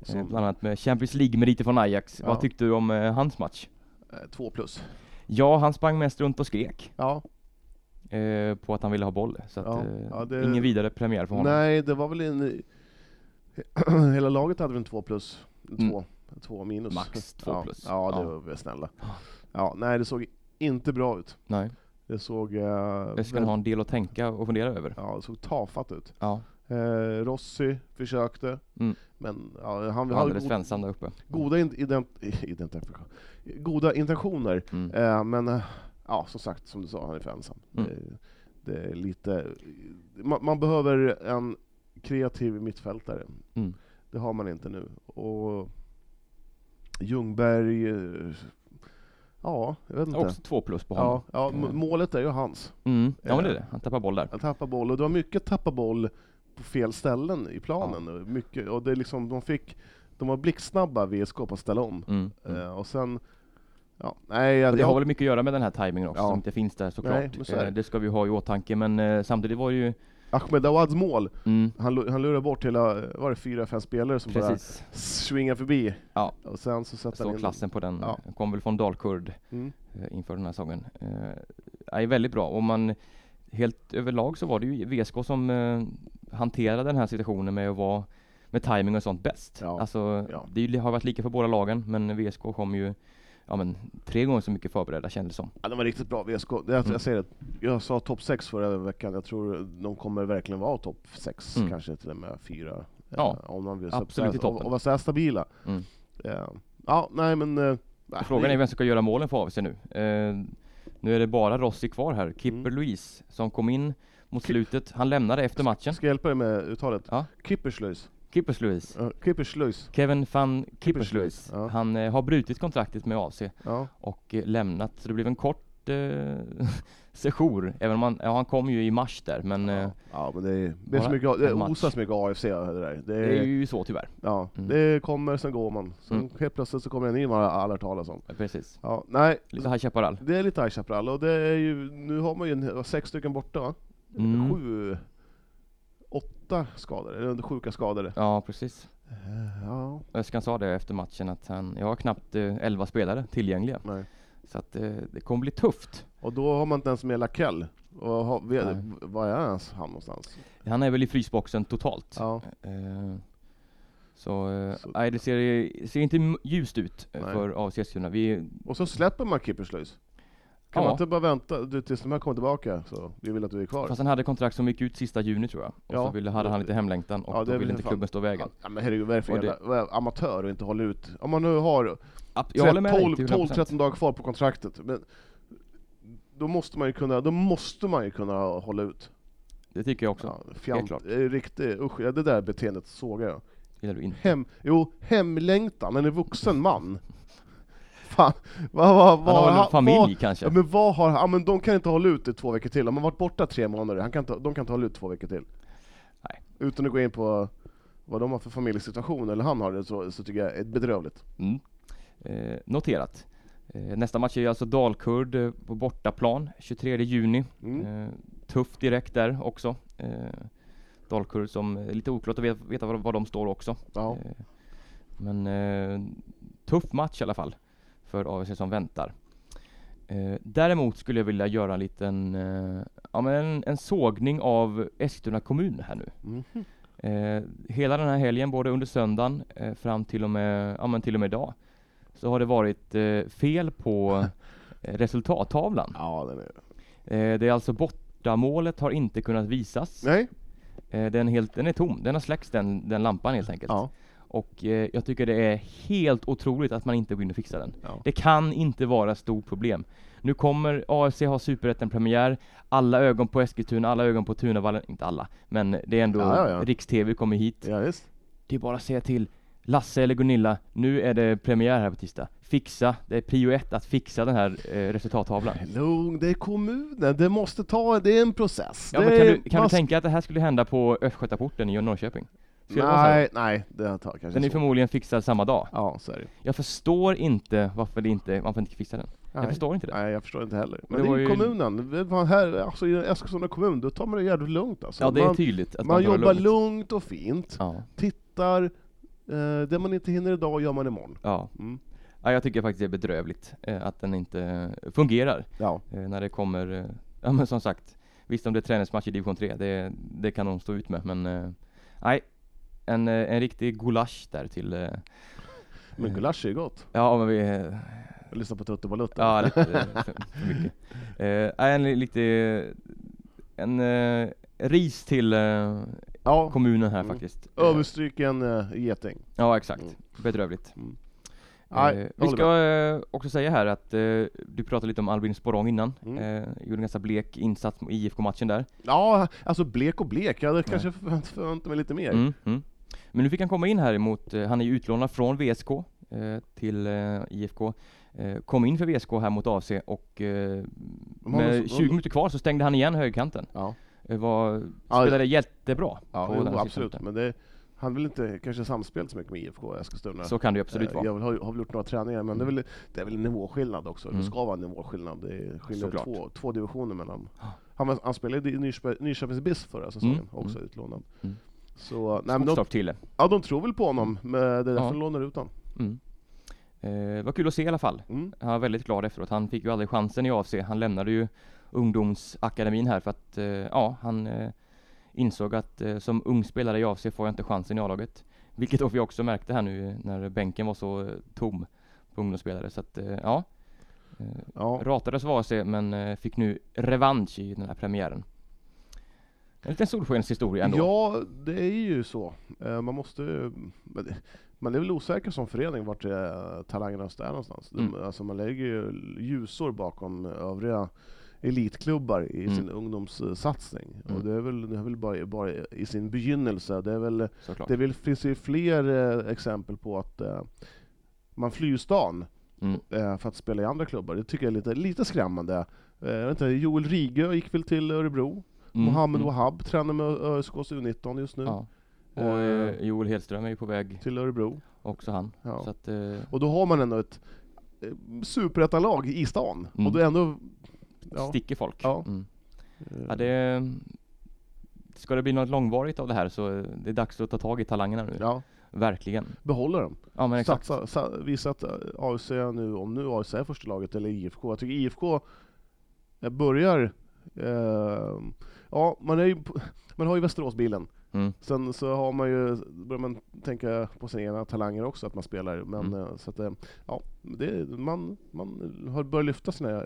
B: Som-
A: bland annat med Champions League-meriter från Ajax.
B: Ja.
A: Vad tyckte du om eh, hans match?
B: Eh, Två plus.
A: Ja, han sprang mest runt och skrek
B: Ja.
A: eh, på att han ville ha boll. Så att,
B: Ja.
A: eh,
B: Ja, det-
A: ingen vidare premiär för honom.
B: Nej, det var väl en... [CLEARS THROAT] Hela laget hade väl en två plus?
A: Mm.
B: Två, två minus?
A: Max två plus.
B: Ja, det var väl snälla. Ja, nej, det såg inte bra ut.
A: Nej.
B: Det såg... Eh,
A: Jag ska
B: väl-
A: ha en del att tänka och fundera över.
B: Ja, det såg tafatt ut.
A: Ja,
B: Eh, Rossi försökte,
A: Mm.
B: men ja, han hade
A: ensam där uppe.
B: goda, in, ident, identifikation, goda intentioner,
A: Mm.
B: eh, men eh, ja, som sagt, som du sa, han är för ensam.
A: Mm.
B: Det, det är lite... Man, man behöver en kreativ mittfältare.
A: Mm.
B: Det har man inte nu. Och Ljungberg... eh, Ja, jag vet inte.
A: Också två plus på honom.
B: Ja, ja, m- målet är ju hans.
A: Mm. Ja men det är det, han tappar boll där.
B: Han tappar boll, och det var mycket tappa boll på fel ställen i planen. Och Mycket, och det är liksom, de fick... De var blixtsnabba, VSK, på att ställa om.
A: Mm. Mm.
B: Eh, och sen... Ja, nej, jag,
A: det
B: jag,
A: har väl mycket att göra med den här tajmingen också,
B: Ja.
A: som inte finns där
B: Nej,
A: såklart.
B: men så det.
A: Eh, det ska vi ha i åtanke, men eh, samtidigt var det ju...
B: Ahmed Awads mål,
A: Mm,
B: han, han lurar bort hela, var det fyra, fem spelare som
A: precis.
B: bara svingar förbi.
A: Ja.
B: Och sen så sätter han
A: klassen på den.
B: Ja.
A: Kom väl från Dalkurd
B: Mm.
A: eh, inför den här säsongen. Eh, är väldigt bra. Och man, helt överlag så var det ju VSK som eh, hanterade den här situationen med att vara med timing och sånt bäst.
B: Ja.
A: Alltså,
B: Ja.
A: det har varit lika för båda lagen, men VSK kom ju ja, men, tre gånger så mycket förberedda kändes det som.
B: Ja, de var riktigt bra, VSK. Det, jag,
A: Mm.
B: jag säger det, jag sa topp 6 förra veckan, jag tror de kommer verkligen vara topp 6,
A: Mm.
B: kanske till och med 4.
A: Ja,
B: om de vill
A: absolut i toppen.
B: och vara så här stabila.
A: Mm.
B: Eh, ja, nej men... eh,
A: Frågan är vem som ska göra målen för AFC nu. Eh, nu är det bara Rossi kvar här. Kipper
B: Mm.
A: Louise som kom in mot slutet. Han lämnade efter matchen.
B: Ska jag hjälpa dig med uttalet?
A: Ja.
B: Kipperslöjs.
A: Kippers Louise.
B: Uh, Kipperslöjs.
A: Kevin van Kippers
B: Kippersluis, ja.
A: Han eh, har brutit kontraktet med AFC
B: Ja.
A: och eh, lämnat. Så det blev en kort eh, [LAUGHS] sejour, även om han, ja, han kom ju i mars där, men eh,
B: Ja, ja men det är, det är så mycket, det osar så mycket AFC det där. Det
A: det är
B: är,
A: ju så tyvärr.
B: ja,
A: Mm.
B: det kommer, sen går man. Sen
A: Mm.
B: helt plötsligt så kommer en ny man hört talas om.
A: Ja, Precis.
B: Ja, nej,
A: Lite High Chaparral.
B: det är lite High Chaparral och det är ju, nu har man ju en, sex stycken borta va?
A: Mm.
B: Sju, åtta skadade, eller sjuka skadade.
A: Ja, precis.
B: Eh, Ja,
A: Öskan sa det efter matchen att han, jag har knappt eh, 11 spelare tillgängliga.
B: nej.
A: Så att eh, det kommer bli tufft.
B: Och då har man inte ens med Lakell. Var är ens han någonstans?
A: Han är väl i frysboxen totalt.
B: Ja,
A: Eh, så, eh, nej, det ser, ser inte ljust ut eh,
B: Nej.
A: för AFC Eskilstuna.
B: Och så släpper man Kipperslöjs. Kan
A: Ja.
B: man inte bara vänta du, tills de här kommer tillbaka? Så vi vill att du är kvar.
A: fast han hade kontrakt som gick ut sista juni tror jag. Och
B: Ja.
A: så ville, hade han lite hemlängtan och
B: Ja, det
A: då ville inte
B: fan-
A: klubben stå i vägen.
B: Ja, men herregud, vad är det för
A: det-
B: jävla är amatör och inte håller ut? Om man nu har
A: App, jag håller med dig
B: 12,
A: till
B: 12
A: 100%.
B: 13 dagar kvar på kontraktet, men då måste man ju kunna, då måste man ju kunna hålla ut.
A: Det tycker jag också.
B: Ja, fjant, det är riktigt, usch, det där beteendet sågar jag.
A: Gillar du inte.
B: Hem, jo, hemlängtan, men en vuxen man. Fan, vad, vad,
A: Han
B: vad,
A: har väl en
B: vad-
A: familj kanske?
B: Ja, men vad har ja, men de kan inte hålla ut i två veckor till, de har varit borta tre månader, han kan inte, de kan inte hålla ut två veckor till.
A: Nej.
B: Utan att gå in på vad de har för familjesituation, eller han har det, så, så tycker jag är bedrövligt.
A: Mm. Eh, noterat. Eh, nästa match är alltså Dalkurd eh, på bortaplan 23 juni.
B: Mm.
A: Eh, tufft direkt där också. Eh, Dalkurd som är lite oklart att veta, veta var, var de står också.
B: Ja.
A: Eh, men tuff match i alla fall för AFC som väntar. Eh, däremot skulle jag vilja göra en liten eh, ja, men en, en sågning av Eskilstuna kommun här nu.
B: Mhm.
A: Eh, hela den här helgen, både under söndagen eh, fram till och med, ja, men till och med idag, så har det varit eh, fel på [LAUGHS] eh, resultattavlan.
B: Ja, den är...
A: Det är alltså bortamålet har inte kunnat visas.
B: Nej?
A: Den, helt, den är tom, den har släckts den, den lampan helt enkelt.
B: Ja.
A: Och eh, jag tycker det är helt otroligt att man inte går in och fixar den.
B: Ja.
A: Det kan inte vara stort problem. Nu kommer AFC ha superettan-premiär, alla ögon på Eskilstuna, alla ögon på Tunavallen, inte alla, men det är ändå
B: Ja, ja.
A: Riks-TV kommer hit. Det är bara att säga till Lasse eller Gunilla, nu är det premiär här på tisdag. Fixa, det är prio ett att fixa den här eh, resultattavlan.
B: Lugn, det är kommunen, det måste ta, det är en process.
A: Ja,
B: det
A: men kan
B: är,
A: du, kan du tänka att det här skulle hända på Östgötaporten i Norrköping? Här?
B: Nej, nej, det tar kanske
A: Den är
B: så.
A: förmodligen fixad samma dag.
B: Ja, så är det.
A: Jag förstår inte varför det inte, varför inte fixa den. Jag
B: Nej.
A: förstår inte det.
B: Nej, jag förstår inte heller. Men
A: det
B: det, är ju kommunen. Här, alltså i Eskilstuna kommun, då tar man det jävligt lugnt alltså.
A: Ja, det är
B: man,
A: tydligt
B: man,
A: man,
B: jobbar
A: lugnt.
B: lugnt och fint,
A: Ja,
B: tittar, eh, det man inte hinner idag gör man imorgon.
A: ja.
B: Mm.
A: ja, jag tycker faktiskt det är bedrövligt eh, att den inte fungerar
B: Ja.
A: eh, när det kommer, eh, ja men som sagt, visst om det är träningsmatch i division 3, det, det kan de stå ut med, men eh, nej, en, eh, en riktig gulasch där till, eh,
B: Men gulasch är ju gott.
A: ja men vi, eh,
B: Jag lyssnar på Tutte Balutte.
A: ja lite eh, för, för mycket. [LAUGHS] Eh, nej, en li- lite, en eh, ris till eh,
B: ja.
A: kommunen här
B: Mm.
A: faktiskt. Eh,
B: Överstryken uh, geting.
A: Ja exakt,
B: Mm.
A: bedrövligt.
B: Mm.
A: Eh,
B: Nej,
A: vi
B: håller
A: ska eh, också säga här att eh, du pratade lite om Albin Sporrong innan.
B: Mm.
A: Eh, gjorde en ganska blek insats i IFK-matchen där.
B: Ja, alltså blek och blek. Jag hade kanske förvänt- förväntat mig lite mer.
A: Mm, mm. Men nu fick han komma in här emot, eh, han är ju utlånad från VSK eh, till eh, IFK. Kom in för VSK här mot AC och med
B: de-
A: 20 minuter kvar så stängde han igen högerkanten.
B: Ja,
A: var,
B: Ja,
A: spelade jättebra
B: ja
A: på
B: jo,
A: den
B: absolut. Men det, han vill inte kanske samspelt så mycket med IFK Eskilstuna.
A: Så kan det ju absolut vara.
B: Jag har, har väl gjort några träningar, men det, är väl, det är väl en nivåskillnad också.
A: Mm.
B: Det ska vara en nivåskillnad. Det
A: Såklart.
B: två, två divisioner mellan.
A: Ja.
B: Han, han spelade i Nyköping- Nyköpings BIS förra säsongen,
A: Mm,
B: också
A: mm.
B: utlånad.
A: Mm.
B: Så, nej, men de,
A: till
B: ja, de tror väl på honom, men det är därför
A: Ja.
B: de lånar ut honom.
A: Mm. Eh, var kul att se i alla fall.
B: Mm.
A: Han var väldigt glad efteråt. Han fick ju aldrig chansen i AFC. Han lämnade ju ungdomsakademin här för att, eh, ja, han eh, insåg att eh, som ung spelare i AFC får jag inte chansen i A-laget. Vilket då vi också märkte här nu när bänken var så eh, tom på ungdomsspelare. Så att, eh, ja. Eh,
B: Ja.
A: ratades av AFC men eh, fick nu revansch i den här premiären. En liten solskenshistoria ändå.
B: Ja, det är ju så. Eh, Man måste men det- man är väl osäker som förening vart talangerna är någonstans.
A: Mm.
B: Alltså man lägger ju ljusår bakom övriga elitklubbar i
A: Mm.
B: sin ungdomssatsning.
A: Mm.
B: Och det är väl, det är väl bara, bara i sin begynnelse. Det, är väl,
A: Såklart.
B: det väl, finns ju fler eh, exempel på att eh, man flyr stan
A: Mm.
B: eh, för att spela i andra klubbar. Det tycker jag är lite, lite skrämmande. Eh, jag vet inte, Joel Rigö gick väl till Örebro.
A: Mm,
B: Mohammed
A: mm.
B: Wahab tränar med ÖSKs U19 just nu.
A: Ja. Och
B: Eh,
A: eh, Joel Hedström är ju på väg
B: Till Örebro.
A: också han.
B: Ja.
A: Att, eh,
B: Och då har man ändå ett eh, superettanlag i stan.
A: Mm.
B: Och då ändå... Ja.
A: sticker folk.
B: Ja.
A: Mm.
B: eh,
A: Ja, det, ska det bli något långvarigt av det här så är det dags att ta tag i talangerna nu.
B: ja,
A: Verkligen.
B: behålla dem.
A: Ja men exakt.
B: Satsa, sa, visa att eh, AFC nu, om nu AFC är första laget, eller IFK. Jag tycker IFK eh, börjar... Eh, ja, man, är ju, [LAUGHS] man har ju Västeråsbilen.
A: Mm.
B: Sen så har man ju, börjar man tänka på sina egna talanger också, att man spelar. Men
A: Mm.
B: eh, så att, eh, ja, det, man, man har börjat lyfta sina, eh,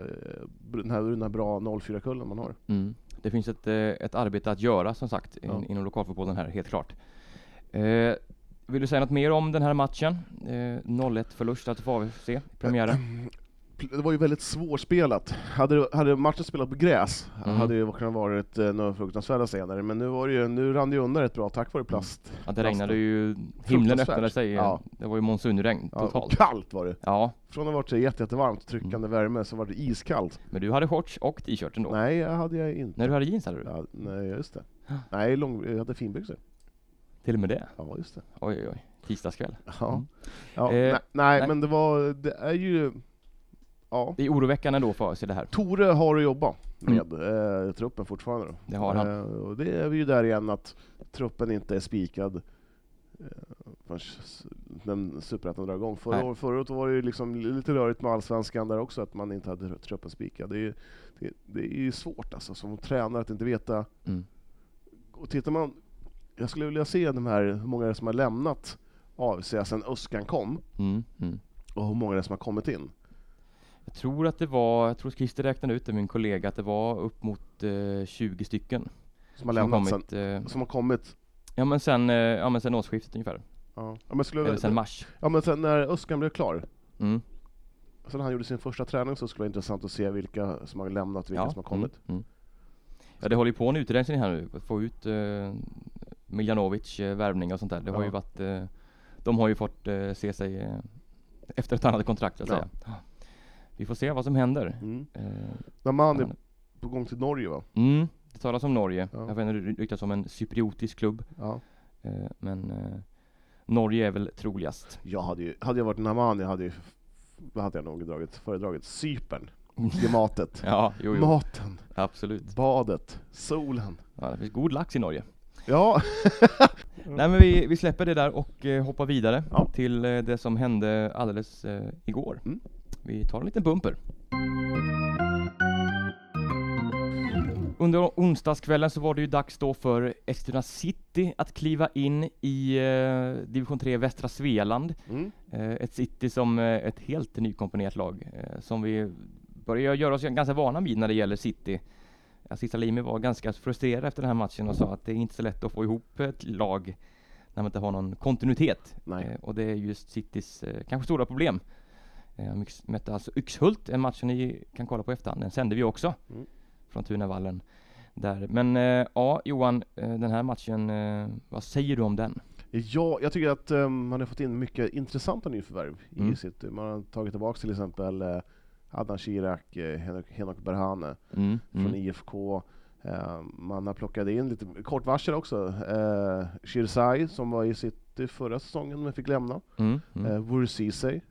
B: den, här, den här bra 04-kullen man har.
A: Mm. Det finns ett, ett arbete att göra som sagt in,
B: Ja.
A: inom lokalfotbollen här, helt klart. Eh, vill du säga något mer om den här matchen? Eh, 0-1 förlust för AFC i premiären. [CLEARS THROAT]
B: Det var ju väldigt svårspelat. Hade, hade matchen spelat på gräs
A: Mm.
B: hade det kunnat varit eh, några fruktansvärda scener, men nu, var det ju, nu rann det ju undan rätt bra tack vare plast.
A: Ja, det regnade ju, himlen öppnade sig.
B: Ja.
A: Det var ju monsunregn
B: Ja,
A: totalt.
B: kallt var det.
A: Ja,
B: Från att ha varit jätte, jättevarmt, tryckande värme, så var det iskallt.
A: men du hade shorts och t-shirt ändå.
B: Nej, jag hade jag inte.
A: När du hade jeans hade du?
B: Ja, nej, just det. Nej, lång, jag hade finbyxor.
A: Till och med det?
B: Ja, just det.
A: Oj oj oj. Tisdagskväll.
B: Ja.
A: Mm.
B: Ja,
A: Eh,
B: nej, nej,
A: nej.
B: men det var, det är ju... Ja.
A: Det är oroväckande då för AFC det här.
B: Tore har att jobba
A: Mm.
B: med eh, truppen fortfarande. Då.
A: Det har han.
B: Eh, och det är vi ju där igen att truppen inte är spikad eh, den superettan drar igång. Förra, år, förra året var det ju liksom lite rörigt med allsvenskan där också, att man inte hade truppen spikad. Det är, ju- det, det är ju svårt alltså som tränare att inte veta.
A: Mm.
B: Och tittar man, jag skulle vilja se de här, hur många som har lämnat AFC sedan Öskan kom,
A: Mm. Mm.
B: och hur många som har kommit in.
A: Tror att det var, jag tror Christer räknade ut det, min kollega, att det var upp mot eh, 20 stycken
B: Som har
A: som
B: lämnat
A: kommit.
B: sen,
A: Eh,
B: som har kommit
A: ja men sen, eh, ja men sen årsskiftet ungefär.
B: Ja, ja, men, skulle,
A: Eller sen mars.
B: ja, men sen när Öskan blev klar,
A: Mm.
B: sen han gjorde sin första träning så skulle det vara intressant att se vilka som har lämnat och vilka
A: Ja.
B: som har kommit.
A: Mm. Mm. Ja det håller ju på en utrensning här nu, att få ut eh, Miljanovic eh, värvning och sånt där. Det har
B: Ja.
A: ju varit, eh, de har ju fått eh, se sig eh, efter ett annat kontrakt så att säga. Vi får se vad som händer.
B: Mm.
A: Eh,
B: Naman är på gång till Norge va?
A: mm, det talas om Norge.
B: Ja.
A: Jag vet inte, det ryktas om en cypriotisk klubb.
B: Ja.
A: Eh, men eh, Norge är väl troligast.
B: Jag hade ju, hade jag varit Naman, jag hade ju, vad hade jag nog dragit, föredragit? Cypern. Klimatet. [LAUGHS]
A: Ja, jo, jo.
B: Maten,
A: absolut.
B: badet, solen.
A: Ja, det finns god lax i Norge.
B: Ja, [LAUGHS]
A: Nej men vi, vi släpper det där och hoppar vidare
B: Ja.
A: till det som hände alldeles igår.
B: Mm.
A: Vi tar en liten bumper. Under onsdagskvällen så var det ju dags då för Eskilstuna City att kliva in i eh, division 3 västra Svealand.
B: mm.
A: Eh, ett City som eh, ett helt nykomponerat lag eh, som vi börjar göra oss ganska vana vid när det gäller City. Aziz Salimi var ganska frustrerad efter den här matchen och sa att det är inte så lätt att få ihop ett lag när man inte har någon kontinuitet. Eh, och det är just Citys eh, kanske stora problem. Eh, de yx- mötte alltså Yxhult, en match som ni kan kolla på efterhand. Den sände vi också
B: Mm.
A: från Tunavallen. Där. Men eh, ja, Johan, eh, den här matchen, eh, vad säger du om den?
B: Ja, jag tycker att um, man har fått in mycket intressanta nyförvärv
A: Mm.
B: i City. Man har tagit tillbaka till exempel uh, Adnan Shirak, uh, Henok, Henok Berhane
A: Mm,
B: från
A: mm,
B: IFK. Eh, man har plockat in lite kort varsel också. Uh, Shirzai som var i City förra säsongen men fick lämna.
A: mm, mm.
B: Uh, Wur Ceesay,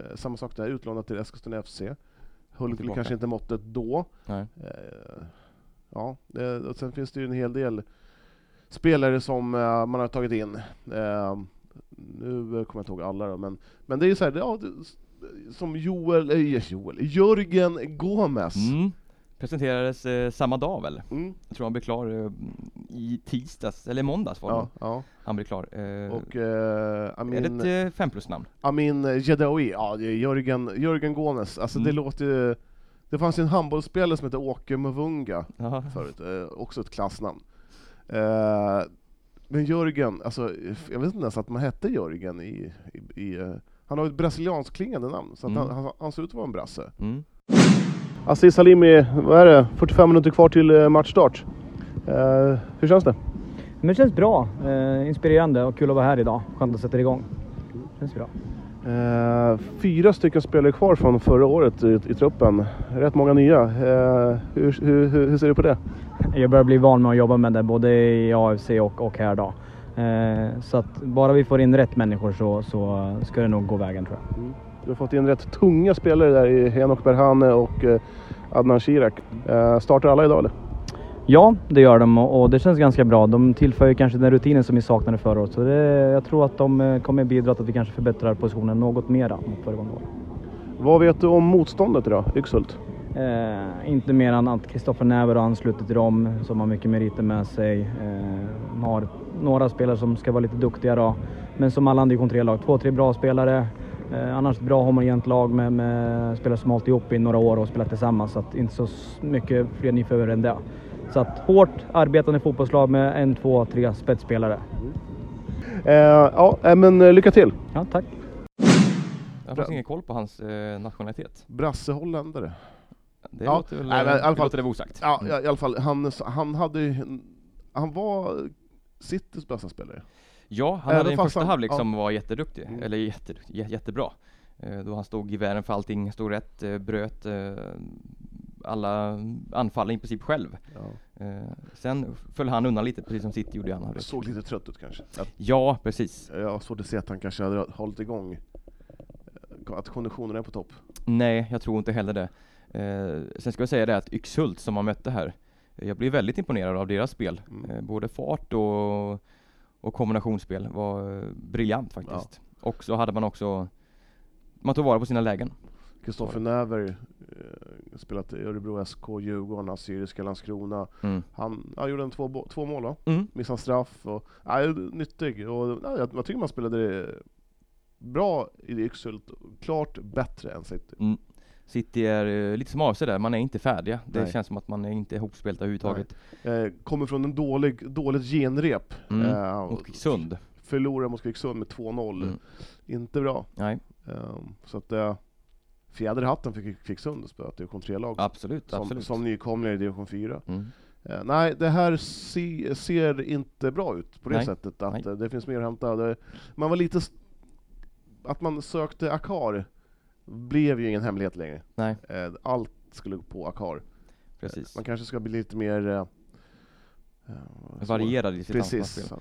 B: eh, samma sak där, utlånad till Eskilstuna FC. Höll kanske inte måttet då. Eh, ja, och sen finns det ju en hel del spelare som eh, man har tagit in. Eh, nu kommer jag inte ihåg alla då, men, men det är ju så här, ja, som Joel, eh, Joel, Jörgen Gomes.
A: Mm. Presenterades eh, samma dag väl?
B: Mm,
A: Jag tror han blev klar eh, i tisdags, eller måndags var det.
B: ja, ja.
A: Han blev klar. Eh,
B: Och eh,
A: är
B: Amin,
A: det ett eh, fem plus namn?
B: Amin Jedaoui, ja, det är Jörgen, Jörgen Gomes. Alltså det
A: Mm.
B: låter ju... Det fanns ju en handbollsspelare som hette Åke Mvunga
A: Ja.
B: förut, eh, också ett klassnamn. Eh, men Jörgen, alltså, jag vet inte ens att man hette Jörgen i... i, i eh, han har ett brasilianskt klingande namn, så att
A: Mm.
B: han, han, han ser ut att vara en brasse.
A: Mm.
B: Aziz Salimi, vad är det? 45 minuter kvar till eh, matchstart. Eh, hur känns det?
G: Men det känns bra. Eh, inspirerande och kul att vara här idag. Skönt att sätta det igång. Känns bra.
B: Eh, fyra stycken spelare kvar från förra året i, i truppen. Rätt många nya. Eh, hur, hur, hur, ser du på det?
G: Jag börjar bli van med att jobba med det både i AFC och, och här då. Eh, så att bara vi får in rätt människor så, så ska det nog gå vägen tror jag.
B: Du har fått in rätt tunga spelare där i Henok Berhane och eh, Adnan Shirak. Eh, startar alla idag eller?
G: Ja, det gör de och, det känns ganska bra. De tillför ju kanske den rutinen som vi saknade förra året. Så det, jag tror att de eh, kommer bidra till att vi kanske förbättrar positionen något mera mot föregående år.
B: Vad vet du om motståndet idag, Yxhult?
G: Eh, inte mer än att Kristoffer Näver har anslutit till dem som har mycket meriter med sig. Eh, har några spelare som ska vara lite duktiga då. Men som alla andra division 3-lag, två, tre bra spelare. Eh, annars ett bra homogent lag med, med spelare som hållit ihop i några år och spelat tillsammans. Så att inte så mycket fler nyförvärv än det. Så att hårt arbetande fotbollslag med en, två, tre spetsspelare.
B: Eh, ja, eh, men eh, lycka till!
G: Ja, tack.
A: Jag har faktiskt ingen koll på hans eh, nationalitet.
B: Brasse holländare.
A: Det
B: Ja,
A: låter väl,
B: nej, men i alla fall-
A: låter det vara osagt.
B: Ja, i alla fall. Han, han hade. Han var Citys bästa spelare.
A: Ja, han hade en första
B: han-
A: halvlek
B: ja.
A: som var jätteduktig,
B: Mm.
A: eller jätteduktig, jä- jättebra. Eh, Då han stod i världen för allting, stod rätt, eh, bröt eh, alla anfall i princip själv.
B: Ja.
A: Eh, Sen föll han undan lite, precis som City gjorde i andra halvlek.
B: Såg lite trött ut kanske. Jag,
A: Ja, precis.
B: jag har svårt att se att han kanske hade hållit igång. Att konditionen är på topp.
A: Nej, jag tror inte heller det. Eh, sen ska jag säga det att Yxhult som man mötte här, jag blev väldigt imponerad av deras spel.
B: Mm.
A: Eh, både fart och, och kombinationsspel var eh, briljant faktiskt. Och så hade man också, man tog vara på sina lägen.
B: Kristoffer Näver, eh, spelat i Örebro SK, Djurgården, Assyriska Landskrona.
A: Mm.
B: Han ja, gjorde en två, två mål va?
A: Mm.
B: Missade straff och, ja, nyttig. Och, ja, jag, jag tycker man spelade bra i Yxhult, klart bättre än City.
A: Mm. City är eh, lite som AFC där, man är inte färdiga. Det
B: Nej.
A: känns som att man är inte ihopspelta överhuvudtaget.
B: Eh, kommer från en dålig, dåligt genrep.
A: Mm.
B: Eh,
A: Mot Kvicksund.
B: Förlorar mot Kvicksund med 2-0.
A: Mm.
B: Inte bra.
A: Nej,
B: Um, så att uh, fjäder i hatten fick Kvicksund att spöa division 3-lag.
A: absolut,
B: som,
A: absolut.
B: som nykomlingar i division 4.
A: Mm.
B: Eh, nej, det här se, ser inte bra ut på det
A: Nej,
B: sättet. Att
A: nej.
B: eh, det finns mer att hämta. Man var lite... Att man sökte Akar blev ju ingen hemlighet längre.
A: Nej,
B: Eh, allt skulle gå på Akar.
A: precis.
B: Man kanske ska bli lite mer... eh, eh,
A: Varierad i sitt
B: Precis.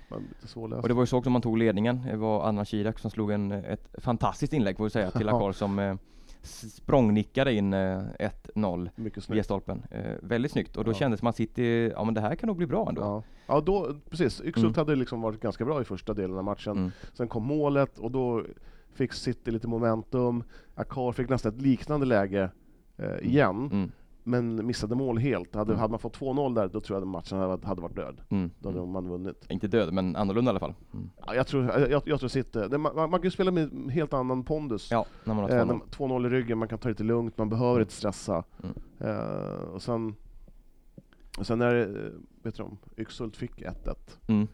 A: Och det var ju så också man tog ledningen, det var Anna Kirak som slog en, ett fantastiskt inlägg får vi säga till. [LAUGHS] Akar som eh, språngnickade in eh, 1-0
B: Mycket
A: via stolpen. Eh, väldigt snyggt och då
B: Ja.
A: kändes man City, ja men det här kan nog bli bra ändå.
B: Ja, ja då, precis. Yxhult
A: Mm.
B: hade liksom varit ganska bra i första delen av matchen.
A: Mm.
B: Sen kom målet och då fick City lite momentum. Akar fick nästan ett liknande läge eh, igen,
A: Mm.
B: men missade mål helt. Hade,
A: Mm.
B: hade man fått 2-0 där, då tror jag att matchen hade, hade varit död.
A: Mm.
B: Då hade man vunnit.
A: Inte död, men annorlunda i alla fall. Mm.
B: Ja, jag, tror, jag, jag, tror City, det, man, man kan ju spela med en helt annan pondus.
A: Ja, när man har
B: Eh,
A: 2-0.
B: när- 2-0 i ryggen, man kan ta det lite lugnt, man behöver
A: Mm.
B: inte stressa.
A: Mm.
B: Eh, och sen, och sen när eh, vet du, om, Yxhult fick 1-1,
A: Mm.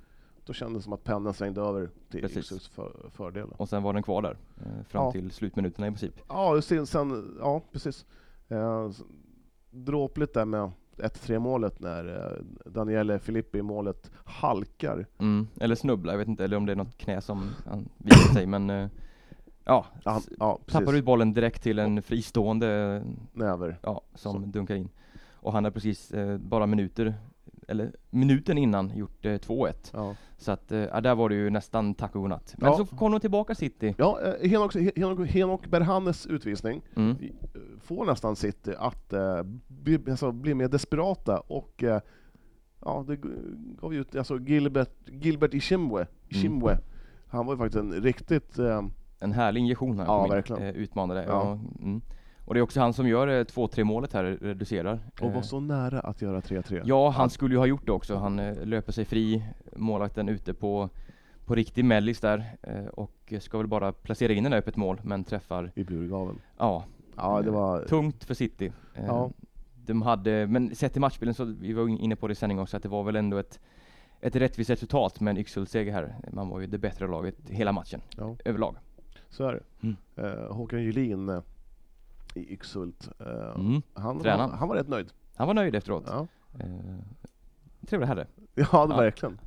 B: Då kändes det som att pendeln svängde över till
A: Precis.
B: Yxhults för, fördel.
A: Och sen var den kvar där, eh, fram
B: Ja.
A: till slutminuterna i princip.
B: Ja, sen, sen, ja precis. Eh, dråpligt där med 1-3 målet när eh, Daniele Filippi i målet halkar.
A: Mm. Eller snubbla, jag vet inte, eller om det är något knä som han viker sig, men eh, ja, s-
B: ja
A: tappar ut bollen direkt till en fristående
B: Näver.
A: ja, som
B: Så.
A: dunkar in. Och han har precis eh, bara minuter, eller minuten innan gjort eh, 2-1.
B: Ja,
A: Så att, eh, där var det ju nästan tack och godnatt. Men
B: Ja.
A: så kom de tillbaka City.
B: ja eh, Henok, Henok, Henok Berhanes utvisning
A: Mm.
B: eh, får nästan City att eh, bli, alltså, bli mer desperata och eh, ja, det gav ju ut, alltså Gilbert, Gilbert Ishimwe, Ishimwe han var ju faktiskt en riktigt eh,
A: En härlig injektion här.
B: Ja, verkligen.
A: Eh, utmanade.
B: Ja.
A: Ja. mm. Och det är också han som gör eh, 2-3 målet här, reducerar.
B: och
A: Eh,
B: var så nära att göra 3-3.
A: Ja, han skulle ju ha gjort det också. Han eh, löper sig fri, målvakten ute på, på riktig mellis där eh, och ska väl bara placera in den där öppet mål, men träffar,
B: I burgaveln.
A: ja,
B: Ja, det var...
A: tungt för City. Eh,
B: Ja.
A: De hade, men sett till matchbilden så, vi var inne på det i sändning också, att det var väl ändå ett, ett rättvist resultat med en Yxhult-seger här. Man var ju det bättre laget hela matchen,
B: Ja.
A: överlag.
B: Så är det.
A: Mm.
B: Eh, Håkan Julin eh, i Yxhult, eh,
A: Mm.
B: han, var, han var rätt nöjd.
A: Han var nöjd efteråt.
B: Ja,
A: Eh, trevlig herre.
B: ja det
A: Ja.
B: verkligen.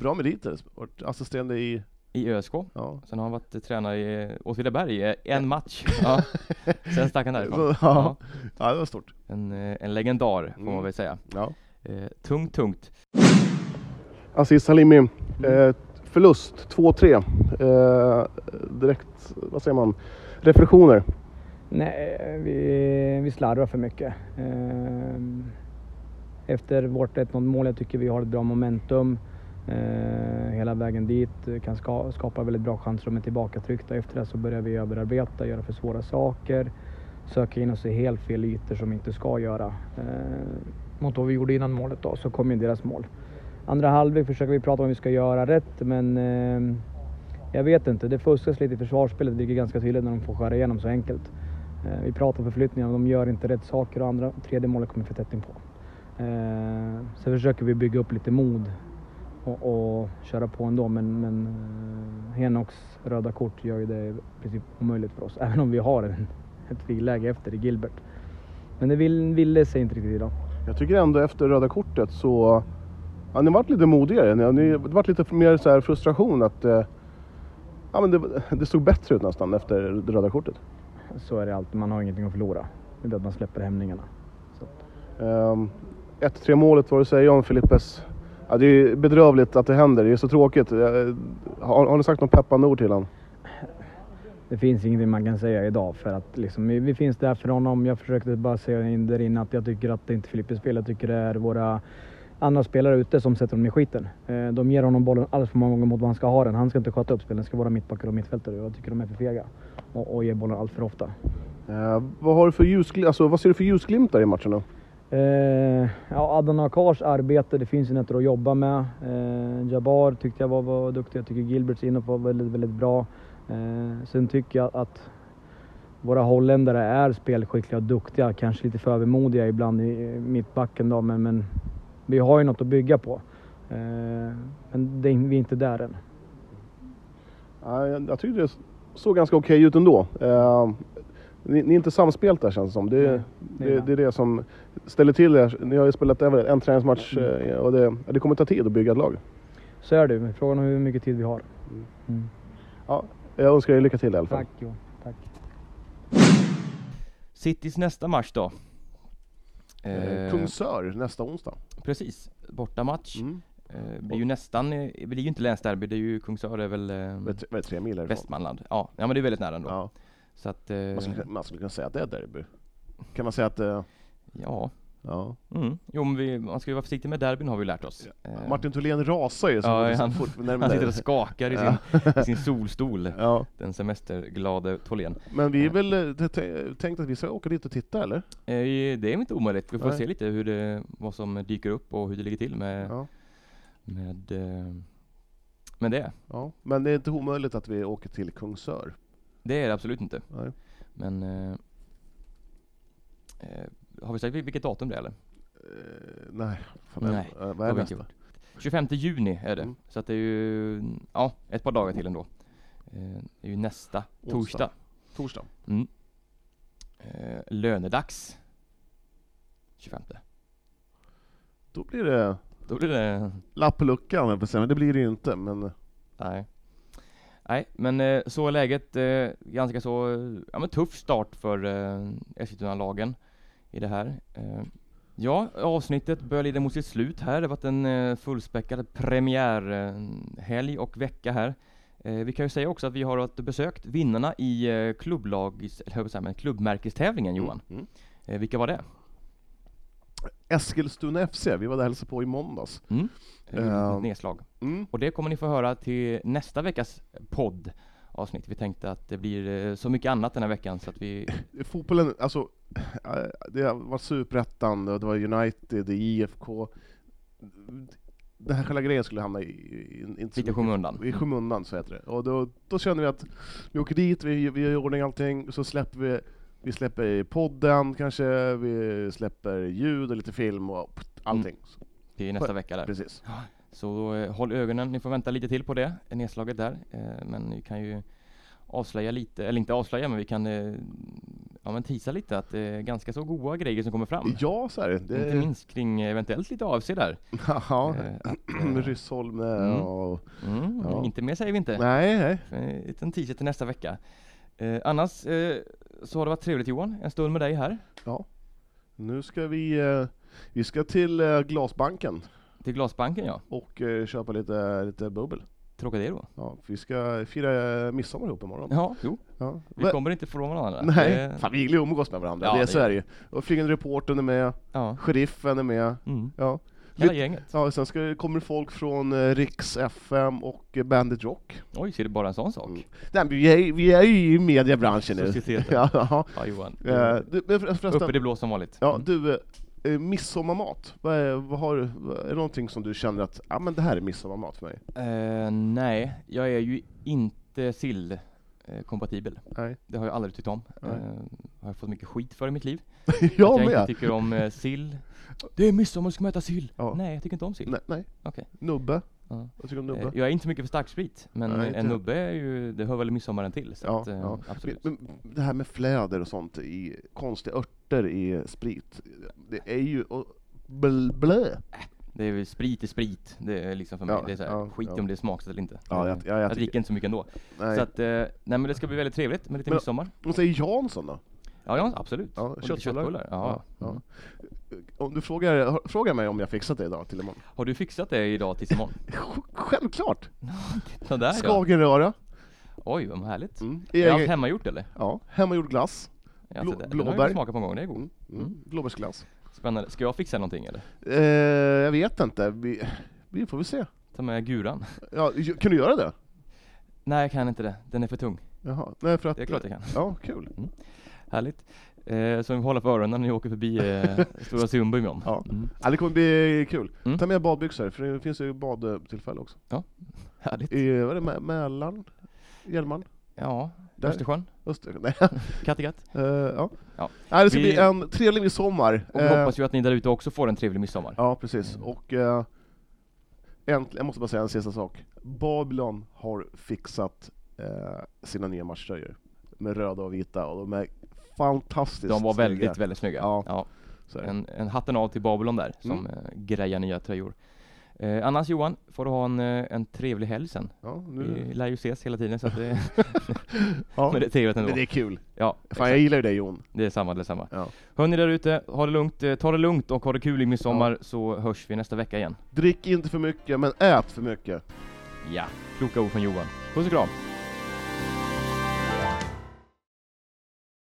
B: Bra meriter. Assisterande i
A: i ÖSK.
B: Ja.
A: Sen har han varit tränare i Åtvidaberg i en match. Ja. [LAUGHS] Sen stack han därifrån.
B: Så, ja. ja, det var stort.
A: En, eh, en legendar får man
B: Mm.
A: väl säga.
B: Ja.
A: Eh, tungt, tungt.
B: Aziz Halimi, eh, förlust 2-3. Eh, direkt, vad säger man, reflektioner?
G: Nej, eh, vi, vi slarvar för mycket. Eh, efter vårt 1-0 mål, jag tycker vi har ett bra momentum eh, hela vägen dit. Kan ska, skapa väldigt bra chanser om är tillbakatryckta. Efter det så börjar vi överarbeta, göra för svåra saker. Söka in oss i helt fel ytor som vi inte ska göra. Mot vad vi gjorde innan målet då, så kom ju deras mål. Andra halvlek försöker vi prata om vad vi ska göra rätt, men jag vet inte. Det fuskas lite i försvarsspelet, vilket är ganska tydligt när de får skära igenom så enkelt. Eh, Vi pratar förflyttningar, de gör inte rätt saker och andra, tredje målet kommer för tätt på. Eh, Sen försöker vi bygga upp lite mod och, och köra på ändå, men, men eh, Henoks röda kort gör ju det i princip omöjligt för oss, [LAUGHS] även om vi har en, ett friläge efter i Gilbert. Men det vill, ville sig inte riktigt idag.
B: Jag tycker ändå efter röda kortet så Ja, ni varit lite modigare. Ni, ni, det har varit lite mer så här frustration att eh, ja, men det, det såg bättre ut nästan efter det röda kortet.
G: Så är det alltid, man har ingenting att förlora. Det är att man släpper hämningarna. Så. att-
B: Um, 1-3 målet, vad du säger om Filippes? Ja, det är bedrövligt att det händer, det är så tråkigt. Eh, Har, har ni sagt något peppande ord till honom?
G: Det finns ingenting man kan säga idag för att liksom, vi, vi finns där för honom. Jag försökte bara säga in där inne att jag tycker att det inte är Filippes fel. Jag tycker det är våra andra spelare ute som sätter honom i skiten. Eh, De ger honom bollen alldeles för många gånger mot vad han ska ha den. Han ska inte sköta upp spelen, det ska vara mittbackar och mittfältare. Jag tycker de är för fega och, och ger bollen allt för ofta.
B: Eh, vad, har du för ljusgl- alltså, vad ser du för ljusglimtar i matchen då?
G: Eh, ja, Adnan Akars arbete, det finns ju nätter att jobba med. Eh, Jabbar tyckte jag var, var duktig. Jag tycker Gilberts inhopp var väldigt, väldigt bra. Eh, sen tycker jag att våra holländare är spelskickliga och duktiga. Kanske lite för övermodiga ibland i i mittbacken då, men, men vi har ju något att bygga på. Eh, men det, är- vi är inte där än.
B: Ja, jag, tycker det såg ganska okej ut ändå. Eh, ni, ni är inte samspelta känns det som. Det,
G: Nej,
B: det,
G: det är
B: det, är det som ställer till det. Ni har ju spelat över en träningsmatch
G: Mm.
B: eh, och det, det kommer ta tid att bygga ett lag.
G: Så är det men Frågan är hur mycket tid vi har. Mm.
B: Jag önskar er lycka till i alla fall.
G: Tack Jo, tack.
A: Citys nästa match då?
B: Eh,
A: Eh,
B: Kungsör nästa onsdag.
A: Precis, bortamatch.
B: Mm.
A: Eh, blir ju nästan, eh, det blir ju inte länsderby, det är ju Kungsör är väl eh,
B: tre- mil?
A: Västmanland. Ja, ja men det är väldigt nära ändå.
B: Ja.
A: Så att, eh,
B: Man, skulle, man skulle kunna säga att det är derby. Kan man säga att... Eh,
A: ja.
B: Ja.
A: Mm. Jo men vi, man ska ju vara försiktig med derbyn har vi lärt oss. Eh,
B: Martin Thulén rasar ju så
A: Ja, han-
B: fort [LAUGHS]
A: han sitter och skakar i sin,
B: Ja.
A: i sin solstol. [LAUGHS]
B: Ja.
A: Den semesterglade Tholén.
B: Men vi är väl eh, t- t- tänkt att vi ska åka dit och titta eller?
A: Eh, det är inte omöjligt. Vi får
B: Nej.
A: se lite hur det, vad som dyker upp och hur det ligger till med,
B: Ja.
A: med, eh, med det.
B: ja. Men det är inte omöjligt att vi åker till Kungsör.
A: Det är det absolut inte.
B: Nej.
A: Men eh, eh, har vi sagt vil- vilket datum det är eller?
B: Eh, nej. Fan,
A: Nej,
B: eh, vad är nästa?
A: gjort. 25 juni är det.
B: Mm.
A: Så att det är ju, ja, ett par dagar till ändå. Eh, det är ju nästa
B: Onsdag.
A: torsdag.
B: Torsdag.
A: Mm. Eh, lönedags. 25.
B: Då blir det
A: Då blir det,
B: lapp på luckan, höll jag säga, men det blir det ju inte. Men eh,
A: nej. Nej, men eh, så är läget. Eh, ganska så, eh, ja men tuff start för eh, Eskilstuna-lagen i det här. Eh, ja, avsnittet börjar lida mot sitt slut här. Det har varit en eh, fullspäckad premiärhelg och vecka här. Eh, vi kan ju säga också att vi har besökt vinnarna i eh, klubblags, eller klubbmärkestävlingen Johan.
B: Mm.
A: Eh, vilka var det?
B: Eskilstuna FC, vi var där och hälsade på i måndags.
A: Mm. Eh,
B: Ehm.
A: Nedslag.
B: Mm.
A: Och det kommer ni få höra till nästa veckas podd avsnitt. Vi tänkte att det blir eh, så mycket annat den här veckan så att vi [LAUGHS]
B: Fotbollen, alltså, eh, det var Superettan, det var United, det är IFK. Den här själva grejen skulle hamna i, i, inte
A: lite skymundan.
B: I skymundan så heter det. Och då, då känner vi att vi åker dit, vi, vi gör i ordning allting, så släpper vi vi släpper i podden kanske, vi släpper ljud och lite film och pff, allting.
A: till nästa vecka där.
B: Precis.
A: Så eh, håll ögonen, ni får vänta lite till på det, nedslaget där. Eh, men vi kan ju avslöja lite, eller inte avslöja men vi kan eh, ja, men tisa lite att det är ganska så goda grejer som kommer fram.
B: Ja, så är det. det
A: Inte minst kring eventuellt lite AFC där. [LAUGHS]
B: Ja,
A: Eh, att, [CLEARS THROAT]
B: med
A: eh,
B: Ryssholm
A: Mm.
B: och...
A: mm,
B: Ja.
A: Inte mer säger vi inte.
B: Nej, nej.
A: En teaser till nästa vecka. Eh, annars eh, så har det varit trevligt Johan, en stund med dig här.
B: Nu ska vi... Eh, vi ska till eh, Glasbanken
A: Till Glasbanken ja.
B: och eh, köpa lite, lite bubbel.
A: Trocadero.
B: Ja, vi ska fira eh, midsommar ihop imorgon.
A: Ja, jo.
B: Ja.
A: Vi
B: Va-
A: kommer inte ifrån varandra.
B: Nej,
A: Det-
B: fan vi gillar ju att umgås med varandra,
A: Ja,
B: det är
A: det
B: så är det ju. Och Flygande reportern är med,
A: Ja.
B: sheriffen är med,
A: Mm.
B: ja.
A: Hela gänget.
B: Ja, sen ska, kommer folk från eh, Riks FM och eh, Bandit Rock.
A: Oj, ser du bara en sån sak?
B: Mm. Nej, vi, är, vi är ju i mediebranschen nu.
A: Societeten. [LAUGHS]
B: Ja, ja.
A: Ja, Johan.
B: Eh, du, men för-
A: Uppe det blå som vanligt.
B: ja,
A: Mm.
B: du, eh, midsommarmat, vad är, vad har, är det någonting som du känner att, ja men det här är midsommarmat för mig?
A: Eh, nej, jag är ju inte sill eh, kompatibel.
B: Nej.
A: Det har jag aldrig tyckt om. Eh, har jag fått mycket skit för i mitt liv. [LAUGHS]
B: jag
A: att jag inte tycker om eh, sill. Det är midsommar, ska man äta sill?
B: Ja.
A: Nej, jag tycker inte om sill.
B: Nej, nej.
A: Okej.
B: Nubbe,
A: Ja.
B: vad tycker du om
A: Eh,
B: nubbe?
A: Jag är inte så mycket för starksprit, men
B: Nej,
A: eh, en nubbe är ju, det hör väl midsommaren till. Så
B: Ja,
A: att, eh,
B: ja.
A: absolut.
B: Men, men det här med fläder och sånt i konstiga örter i sprit, det är ju och, bl, blö.
A: Det är väl sprit är sprit, det är liksom för mig.
B: Ja,
A: det är så här,
B: ja,
A: skit
B: ja.
A: om det är smaksatt eller inte.
B: Ja,
A: Eh,
B: jag, jag, jag
A: jag dricker inte så mycket ändå.
B: nej.
A: Så att, eh, nej men det ska bli väldigt trevligt med lite
B: Men-
A: midsommar.
B: Vad säger Jansson då?
A: Ja, absolut.
B: Ja, köttbullar.
A: köttbullar. Ja.
B: Ja,
A: Mm.
B: Om du frågar, frågar mig om jag fixat det idag till imorgon?
A: Har du fixat det idag tills imorgon? [LAUGHS]
B: Självklart!
A: Sådär [LAUGHS] ja.
B: Skagenröra.
A: Oj, vad härligt.
B: Mm.
A: Är allt
B: Egen,
A: hemmagjort eller?
B: ja, hemmagjord glass.
A: Ja,
B: Blå-
A: det- Den har
B: blåbär.
A: jag smakat på en gång, det är god.
B: Mm. Mm.
A: Mm.
B: Blåbärsglass.
A: Spännande. Ska jag fixa någonting eller?
B: Eh, jag vet inte, vi, vi får väl se.
A: Ta med guran?
B: Ja, kan du göra det?
A: Nej, jag kan inte det. Den är för tung.
B: Jaha, nej för att...
A: Det är klart jag kan.
B: Ja, kul.
A: Härligt. Eh, så vi hålla för öronen när ni åker förbi eh, [LAUGHS] Stora Sundby imorgon.
B: Ja.
A: Mm.
B: Ja, det kommer bli kul.
A: Mm.
B: Ta med badbyxor, för det finns ju badtillfälle också. [LAUGHS]
A: Härligt.
B: I, vad är det, Mä- Mälaren? Hjälmaren?
A: Ja,
B: Där.
A: Östersjön,
B: Öster... [LAUGHS] Nej.
A: Kattegatt.
B: Eh, ja.
A: Ja.
B: Nej, det ska
A: Vi-
B: bli en trevlig midsommar.
A: Och vi
B: Eh,
A: hoppas ju att ni där ute också får en trevlig midsommar.
B: Ja, precis. Och eh, äntligen, jag måste bara säga en sista sak. Babylon har fixat eh, sina nya matchtröjor med röda och vita och de är fantastiskt
A: De var
B: snygga.
A: väldigt, väldigt snygga.
B: Ja.
A: Ja. En, en hatten av till Babylon där, som
B: Mm.
A: eh, grejar nya tröjor. Eh, annars Johan, får du ha en, eh, en trevlig helg sen.
B: Ja,
A: Vi
B: nu...
A: lär ju ses hela tiden så att det, [LAUGHS]
B: ja. [LAUGHS]
A: men det är trevligt ändå.
B: Men det är kul.
A: Ja,
B: Fan, jag gillar ju dig Jon.
A: det är samma, det är samma.
B: Ja.
A: Hörni där ute, ha det lugnt, eh, ta det lugnt och ha det kul i midsommar så hörs vi nästa vecka igen.
B: Drick inte för mycket, men ät för mycket.
A: Ja, kloka ord från Johan. Puss och kram!